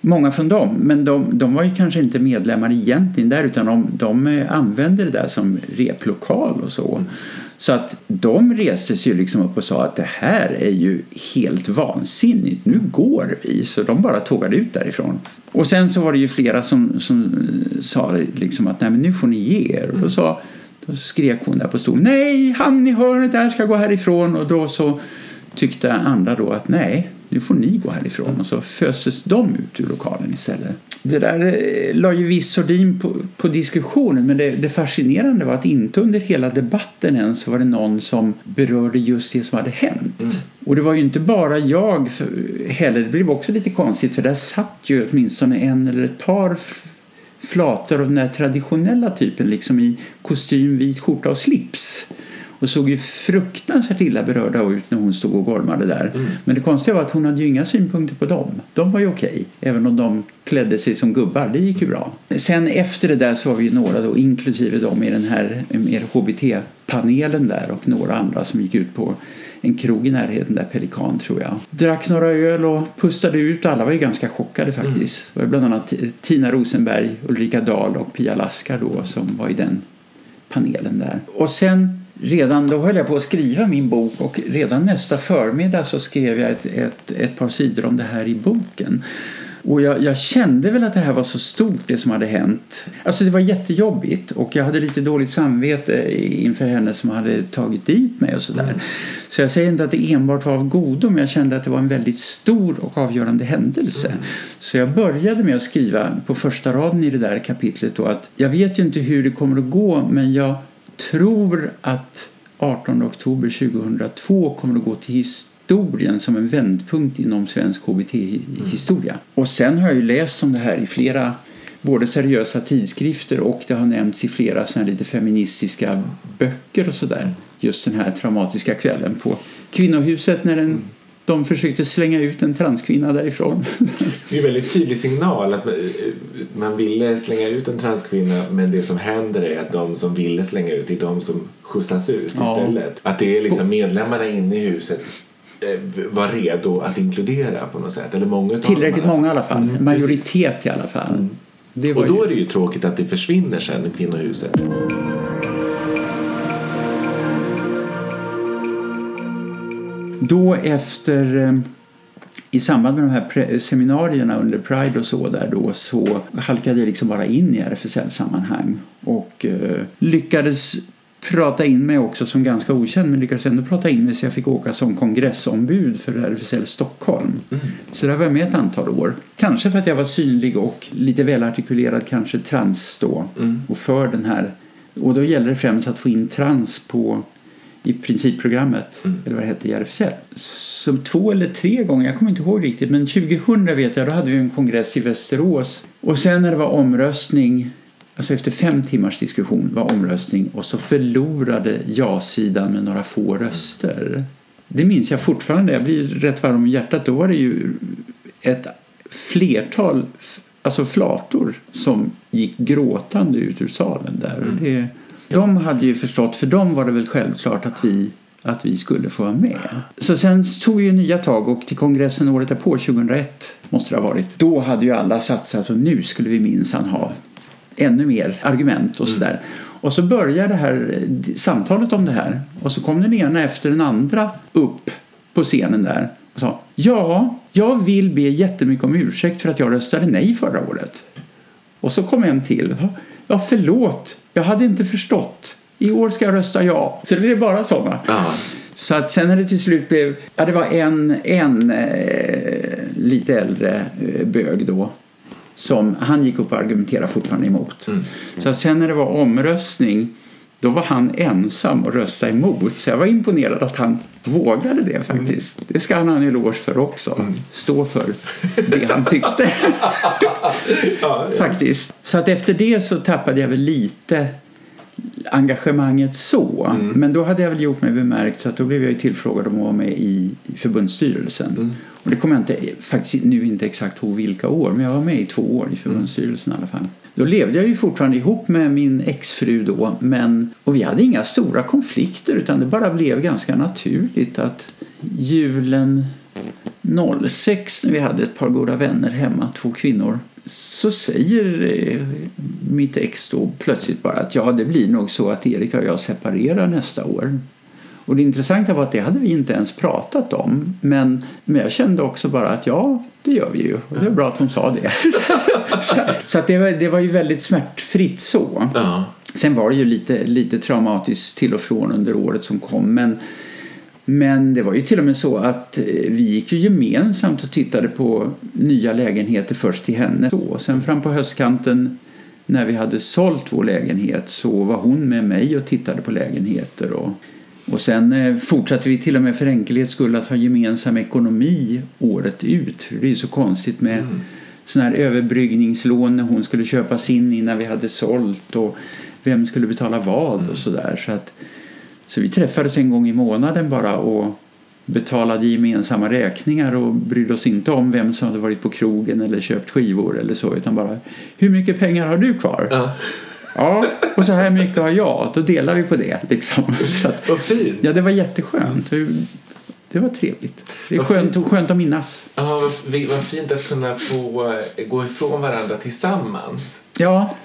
många från dem. Men de, de var ju kanske inte medlemmar egentligen där utan de, de använde det där som replokal och så. Så att de reste sig liksom upp och sa att det här är ju helt vansinnigt. Nu går vi. Så de bara tågade ut därifrån. Och sen så var det ju flera som, som sa liksom att nej men nu får ni ge er. Och då, sa, då skrek hon där på stolen. Nej, han i hörnet där ska gå härifrån. Och då så tyckte andra då att nej, nu får ni gå härifrån. Och så föstes de ut ur lokalen istället. Det där eh, la ju viss sordin på, på diskussionen men det, det, fascinerande var att inte under hela debatten än så var det någon som berörde just det som hade hänt. Mm. Och det var ju inte bara jag heller, det blev också lite konstigt för där satt ju åtminstone en eller ett par flator av den där traditionella typen liksom i kostym, vit skjorta och slips och såg ju fruktansvärt illa berörda ut när hon stod och gormade där. Mm. Men det konstiga var att hon hade ju inga synpunkter på dem. De var ju okej, okay, även om de klädde sig som gubbar. Det gick ju bra. Sen efter det där så var vi några då, inklusive dem i den här mer HBT-panelen där och några andra som gick ut på en krog i närheten där Pelikan tror jag. Drack några öl och pustade ut. Alla var ju ganska chockade faktiskt. Mm. Det var bland annat Tina Rosenberg, Ulrika Dahl och Pia Laskar då som var i den panelen där. Och sen redan då höll jag på att skriva min bok och redan nästa förmiddag så skrev jag ett, ett, ett par sidor om det här i boken. Och jag, jag, kände väl att det här var så stort det som hade hänt. Alltså det var jättejobbigt och jag hade lite dåligt samvete inför henne som hade tagit dit mig och sådär. Mm. Så jag säger inte att det enbart var av godo men jag kände att det var en väldigt stor och avgörande händelse. Mm. Så jag började med att skriva på första raden i det där kapitlet då att jag vet ju inte hur det kommer att gå men jag tror att 18 oktober 2002 kommer att gå till historien som en vändpunkt inom svensk HBT-historia. Mm. Och sen har jag ju läst om det här i flera både seriösa tidskrifter och det har nämnts i flera såna lite feministiska böcker och sådär. Just den här traumatiska kvällen på Kvinnohuset när den de försökte slänga ut en transkvinna därifrån. Det är en väldigt tydlig signal att man ville slänga ut en transkvinna men det som händer är att de som ville slänga ut är de som skjutsas ut ja. istället. Att det är liksom medlemmarna inne i huset eh, var redo att inkludera på något sätt. Eller många Tillräckligt många i alla fall. Mm. Majoritet i alla fall. Mm. Och då ju- är det ju tråkigt att det försvinner sen, kvinnohuset. Då efter eh, i samband med de här seminarierna under Pride och så där då så halkade jag liksom bara in i RFSL-sammanhang och eh, lyckades prata in mig också som ganska okänd men lyckades ändå prata in mig så jag fick åka som kongressombud för RFSL Stockholm. Så där var jag med ett antal år. Kanske för att jag var synlig och lite välartikulerad kanske trans då och för den här och då gäller det främst att få in trans på i principprogrammet, eller vad det hette i RFSL. Så två eller tre gånger, jag kommer inte ihåg riktigt, men 2000 vet jag, då hade vi en kongress i Västerås. Och sen när det var omröstning, alltså efter fem timmars diskussion var omröstning och så förlorade ja-sidan med några få röster. Det minns jag fortfarande, jag blir rätt varm om hjärtat. Då var det ju ett flertal alltså flator som gick gråtande ut ur salen där. Och det, de hade ju förstått, för dem var det väl självklart att vi, att vi skulle få vara med. Så sen tog vi ju nya tag och till kongressen året därpå, 2001 måste det ha varit. Då hade ju alla satsat och nu skulle vi minsann ha ännu mer argument och sådär. Och så började det här eh, samtalet om det här och så kom den ena efter den andra upp på scenen där och sa ja, jag vill be jättemycket om ursäkt för att jag röstade nej förra året. Och så kom en till. Ja, förlåt, jag hade inte förstått. I år ska jag rösta ja. Så det blev bara sådana. Ja. Så att sen när det till slut blev, ja det var en, en eh, lite äldre eh, bög då som han gick upp och argumenterade fortfarande emot. Så att sen när det var omröstning då var han ensam och röstade emot. Så jag var imponerad att han vågade det faktiskt. Det ska han ha en eloge för också. Stå för det han tyckte. faktiskt. Så att efter det så tappade jag väl lite engagemanget så. Men då hade jag väl gjort mig bemärkt så att då blev jag tillfrågad om att vara med i, i förbundsstyrelsen. Och det kommer jag inte, faktiskt nu inte exakt ihåg vilka år, men jag var med i två år i förbundsstyrelsen i alla fall. Då levde jag ju fortfarande ihop med min exfru då, men, och vi hade inga stora konflikter utan det bara blev ganska naturligt att julen 06 när vi hade ett par goda vänner hemma, två kvinnor, så säger eh, mitt ex då plötsligt bara att ja, det blir nog så att Erik och jag separerar nästa år. Och det intressanta var att det hade vi inte ens pratat om. Men, men jag kände också bara att ja, det gör vi ju. Och det är bra att hon sa det. så att det, var, det var ju väldigt smärtfritt så. Ja. Sen var det ju lite, lite traumatiskt till och från under året som kom. Men, men det var ju till och med så att eh, vi gick ju gemensamt och tittade på nya lägenheter först till henne. Så, sen fram på höstkanten när vi hade sålt vår lägenhet så var hon med mig och tittade på lägenheter. Och, och sen eh, fortsatte vi till och med för enkelhets skull att ha gemensam ekonomi året ut. För det är ju så konstigt med mm. sådana här överbryggningslån när hon skulle köpa sin innan vi hade sålt och vem skulle betala vad och sådär. Så att så vi träffades en gång i månaden bara och betalade gemensamma räkningar och brydde oss inte om vem som hade varit på krogen eller köpt skivor eller så utan bara hur mycket pengar har du kvar? Ja. Ja, och så här mycket har jag. Då delar vi på det. Liksom. Så att, Vad fint. ja, det var jätteskönt. Det- Det var trevligt. Det är Vad skönt, skönt att minnas. Ja, vad, vad fint att kunna få eh, gå ifrån varandra tillsammans. Ja,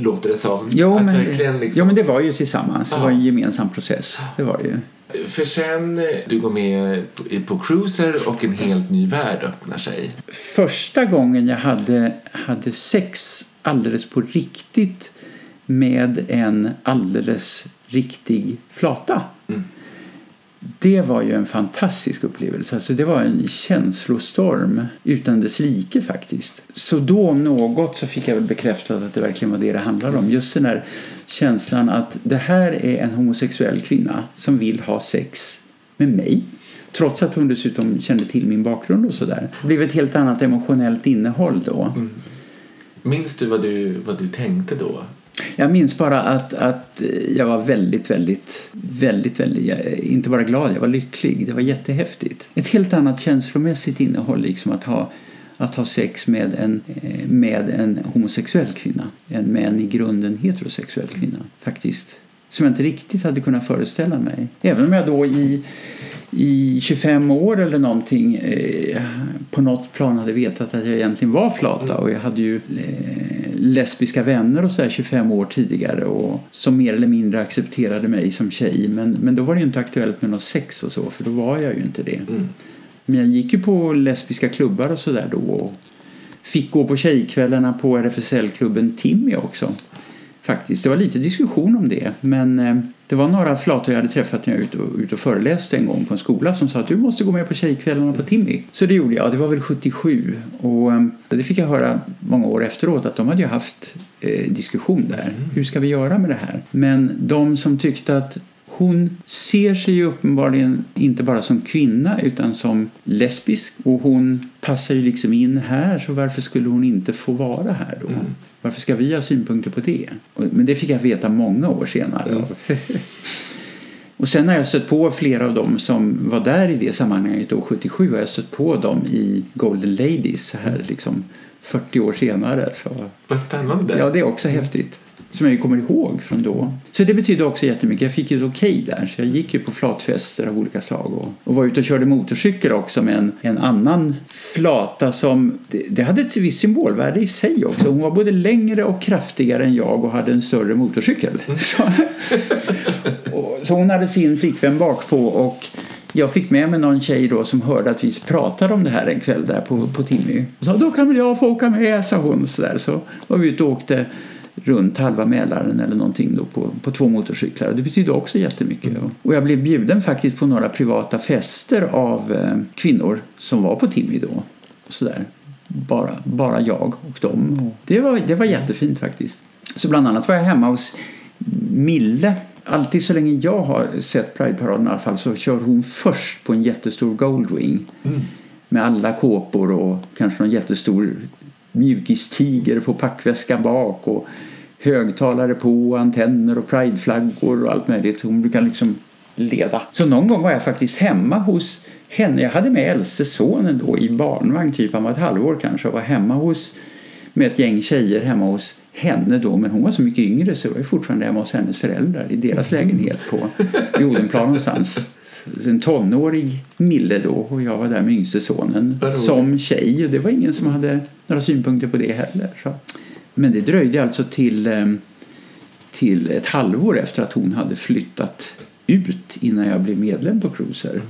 Låter det som. jo att men, verkligen liksom... jo, men det var ju tillsammans. Det Ja. var en gemensam process. Det var det ju. För sen eh, du går med på, på Cruiser och en helt ny värld öppnar sig. första gången jag hade, hade sex alldeles på riktigt med en alldeles riktig flata. Mm. Det var ju en fantastisk upplevelse. Alltså det var en känslostorm utan dess like faktiskt. Så då om något så fick jag väl bekräftat att det verkligen var det det handlade om. Just den där känslan att det här är en homosexuell kvinna som vill ha sex med mig. Trots att hon dessutom kände till min bakgrund och sådär. Det blev ett helt annat emotionellt innehåll då. Minns du vad du, vad du tänkte då? Jag minns bara att, att jag var väldigt, väldigt, väldigt, väldigt, inte bara glad, jag var lycklig. Det var jättehäftigt. Ett helt annat känslomässigt innehåll, liksom att ha, att ha sex med en, eh, med en homosexuell kvinna. än Med en i grunden heterosexuell kvinna, faktiskt. Som jag inte riktigt hade kunnat föreställa mig. Även om jag då i, i 25 år eller någonting eh, på något plan hade vetat att jag egentligen var flata och jag hade ju eh, lesbiska vänner och så där 25 år tidigare och som mer eller mindre accepterade mig som tjej. Men, men då var det ju inte aktuellt med något sex och så för då var jag ju inte det. Mm. Men jag gick ju på lesbiska klubbar och sådär då och fick gå på tjejkvällarna på RFSL-klubben Timmy också. Faktiskt. Det var lite diskussion om det men eh, det var några flator jag hade träffat när jag var ute och, ute och föreläste en gång på en skola som sa att du måste gå med på tjejkvällarna på Timmy. Så det gjorde jag. Det var väl 77 och eh, det fick jag höra många år efteråt att de hade ju haft eh, diskussion där. Hur ska vi göra med det här? Men de som tyckte att hon ser sig ju uppenbarligen inte bara som kvinna utan som lesbisk och hon passar ju liksom in här så varför skulle hon inte få vara här då? Mm. Varför ska vi ha synpunkter på det? Men det fick jag veta många år senare. Mm. Och sen har jag stött på flera av dem som var där i det sammanhanget då, 77 har jag stött på dem i Golden Ladies här liksom 40 år senare. Så Vad spännande. Ja, det är också häftigt. Som jag kommer ihåg från då. Så det betyder också jättemycket. Jag fick ju ett okej där. Så jag gick ju på flatfester av olika slag. Och, och var ute och körde motorcykel också med en, en annan flata som... Det, det hade ett visst symbolvärde i sig också. Hon var både längre och kraftigare än jag och hade en större motorcykel. Så, och, så hon hade sin flickvän bak på och jag fick med mig någon tjej då som hörde att vi pratade om det här en kväll där på, på Timmy. Och sa då kan väl jag få åka med, sa hon. Så, där. så var vi ute och åkte runt halva Mälaren eller någonting då på, på två motorcyklar. Det betydde också jättemycket. Och jag blev bjuden faktiskt på några privata fester av eh, kvinnor som var på Timmy då. Så där. Bara, bara jag och dem. Det var, det var jättefint faktiskt. Så bland annat var jag hemma hos Mille. Alltid så länge jag har sett Pride-paraden i alla fall så kör hon först på en jättestor Goldwing. Med alla kåpor och kanske någon jättestor mjukistiger på packväskan bak och högtalare på, antenner och prideflaggor och allt möjligt. Hon brukar liksom leda. Så någon gång var jag faktiskt hemma hos henne. Jag hade med äldste sonen då i barnvagn, typ han var ett halvår kanske och var hemma hos med ett gäng tjejer hemma hos henne då, men hon var så mycket yngre så jag var ju fortfarande hemma hos hennes föräldrar i deras lägenhet på Jodenplan någonstans. En tonårig Mille då och jag var där med yngste sonen som tjej och det var ingen som hade några synpunkter på det heller. Så. Men det dröjde alltså till, eh, till ett halvår efter att hon hade flyttat ut innan jag blev medlem på Cruiser.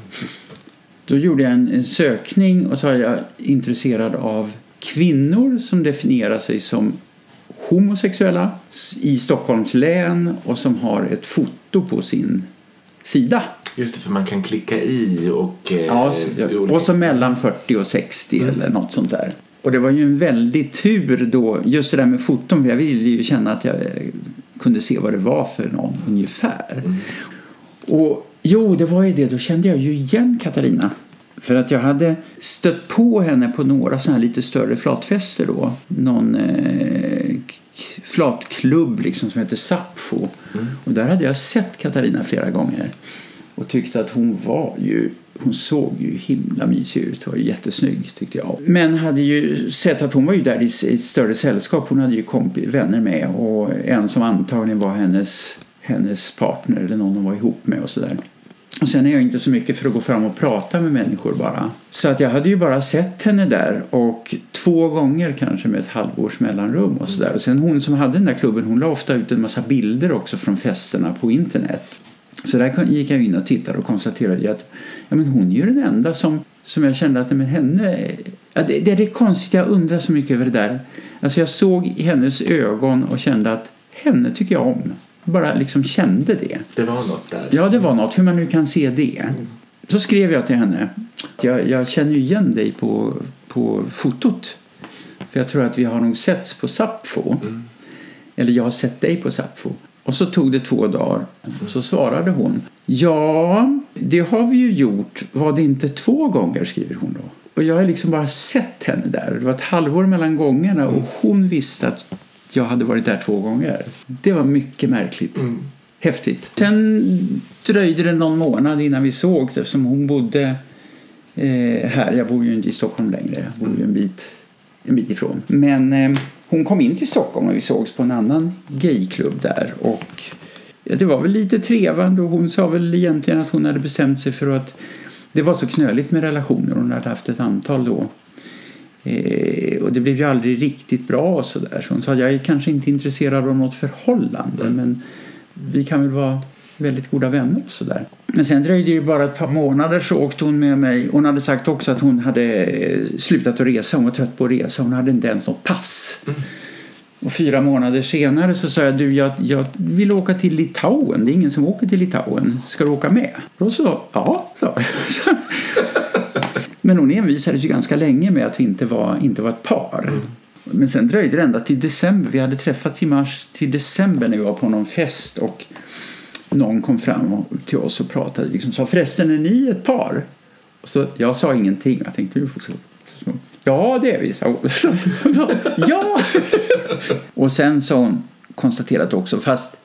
Då gjorde jag en, en sökning och så var jag intresserad av kvinnor som definierar sig som homosexuella i Stockholms län och som har ett foto på sin sida. Just det, för man kan klicka i och... eh, Ja, så- Mm. och så mellan 40 och 60 eller något sånt där. Och det var ju en väldig tur då, just det där med foton, för jag ville ju känna att jag eh, kunde se vad det var för någon ungefär. Mm. Och jo, det var ju det, då kände jag ju igen Katarina. För att jag hade stött på henne på några sådana här lite större flatfester då. Någon eh, flatklubb liksom som heter Sapfo. Och där hade jag sett Katarina flera gånger. Och tyckte att hon var ju hon såg ju himla mysig ut. Var ju jättesnygg tyckte jag. Men hade ju sett att hon var ju där i ett större sällskap. Hon hade ju kompi- vänner med och en som antagligen var hennes, hennes partner eller någon hon var ihop med och sådär. Och sen är jag inte så mycket för att gå fram och prata med människor bara. Så att jag hade ju bara sett henne där och två gånger kanske med ett halvårs mellanrum och sådär. Och sen hon som hade den där klubben hon la ofta ut en massa bilder också från festerna på internet. Så där gick jag in och tittade och konstaterade att ja, men hon är ju den enda som, som jag kände att men henne... Ja, det, det är det konstigt, jag undrar så mycket över det där. Alltså jag såg i hennes ögon och kände att henne tycker jag om. Bara liksom kände det. Det var något där. Ja, det var något. Hur man nu kan se det. Så skrev jag till henne. Jag, jag känner igen dig på, på fotot. För jag tror att vi har nog setts på Sapfo. Eller jag har sett dig på Sapfo. Och så tog det två dagar. Och så svarade hon. Ja, det har vi ju gjort. Var det inte två gånger, skriver hon då. Och jag har liksom bara sett henne där. Det var ett halvår mellan gångerna och hon visste att jag hade varit där två gånger. Det var mycket märkligt. Häftigt. Sen dröjde det någon månad innan vi sågs eftersom hon bodde eh, här. Jag bor ju inte i Stockholm längre. Jag bor ju en bit, en bit ifrån. Men eh, hon kom in till Stockholm och vi sågs på en annan gayklubb där. Och ja, det var väl lite trevande och hon sa väl egentligen att hon hade bestämt sig för att det var så knöligt med relationer. Hon hade haft ett antal då Eh, och det blev ju aldrig riktigt bra och sådär. Så hon sa jag är kanske inte intresserad av något förhållande Mm. men vi kan väl vara väldigt goda vänner och sådär. Men sen dröjde det bara ett par månader så åkte hon med mig. Hon hade sagt också att hon hade eh, slutat att resa. Hon var trött på att resa. Hon hade inte ens något pass. Och fyra månader senare så sa jag du jag, jag vill åka till Litauen. Det är ingen som åker till Litauen. Ska du åka med? Och så ja, jag. Men hon envisades ju ganska länge med att vi inte var, inte var ett par. Men sen dröjde det ända till december. Vi hade träffats i mars till december när vi var på någon fest och någon kom fram till oss och pratade. Liksom sa förresten är ni ett par? Och så, jag sa ingenting. Jag tänkte du får så, så, Ja det är vi, sa hon. Ja! och sen så har hon konstaterat också fast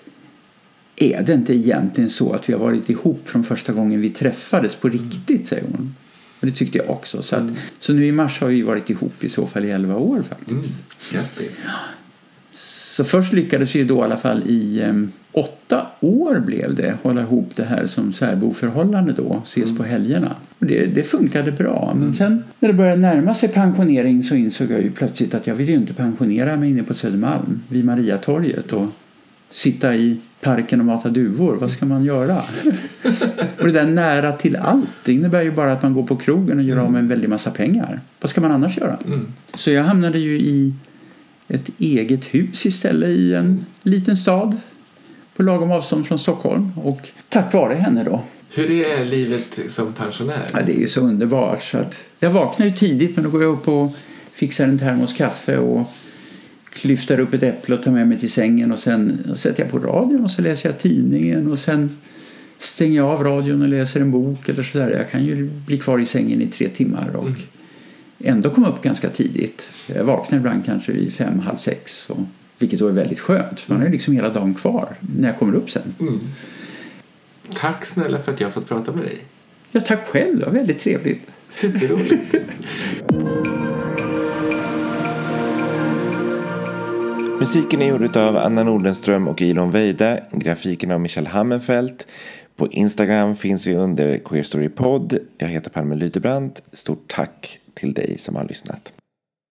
är det inte egentligen så att vi har varit ihop från första gången vi träffades på riktigt, säger hon. Och det tyckte jag också. Så, att, så nu i mars har vi varit ihop i så fall i 11 år faktiskt. Mm. Så först lyckades vi då i alla fall i em, åtta år blev det hålla ihop det här som särboförhållande då, ses på helgerna. Och det, det funkade bra. Men sen när det började närma sig pensionering så insåg jag ju plötsligt att jag vill ju inte pensionera mig inne på Södermalm vid Mariatorget och sitta i parken och mata duvor. Vad ska man göra? och det där nära till allt det innebär ju bara att man går på krogen och gör av med en väldig massa pengar. Vad ska man annars göra? Mm. Så jag hamnade ju i ett eget hus istället i en liten stad på lagom avstånd från Stockholm. Och tack vare henne då. Hur är livet som pensionär? Ja, det är ju så underbart. Så att jag vaknar ju tidigt men då går jag upp och fixar en termos kaffe och klyftar upp ett äpple och tar med mig till sängen och sen sätter jag på radion och så läser jag tidningen och sen stänger jag av radion och läser en bok eller sådär. Jag kan ju bli kvar i sängen i tre timmar och ändå komma upp ganska tidigt. Jag vaknar ibland kanske vid fem, halv sex. Och, vilket då är väldigt skönt för man har ju liksom hela dagen kvar när jag kommer upp sen. Mm. Tack snälla för att jag har fått prata med dig. Ja, tack själv, det var väldigt trevligt. Superroligt. Musiken är gjord av Anna Nordenström och Ilon Veide. Grafiken av Michel Hammenfelt. På Instagram finns vi under Queer Story Podd. Jag heter Palme Lytebrant. Stort tack till dig som har lyssnat.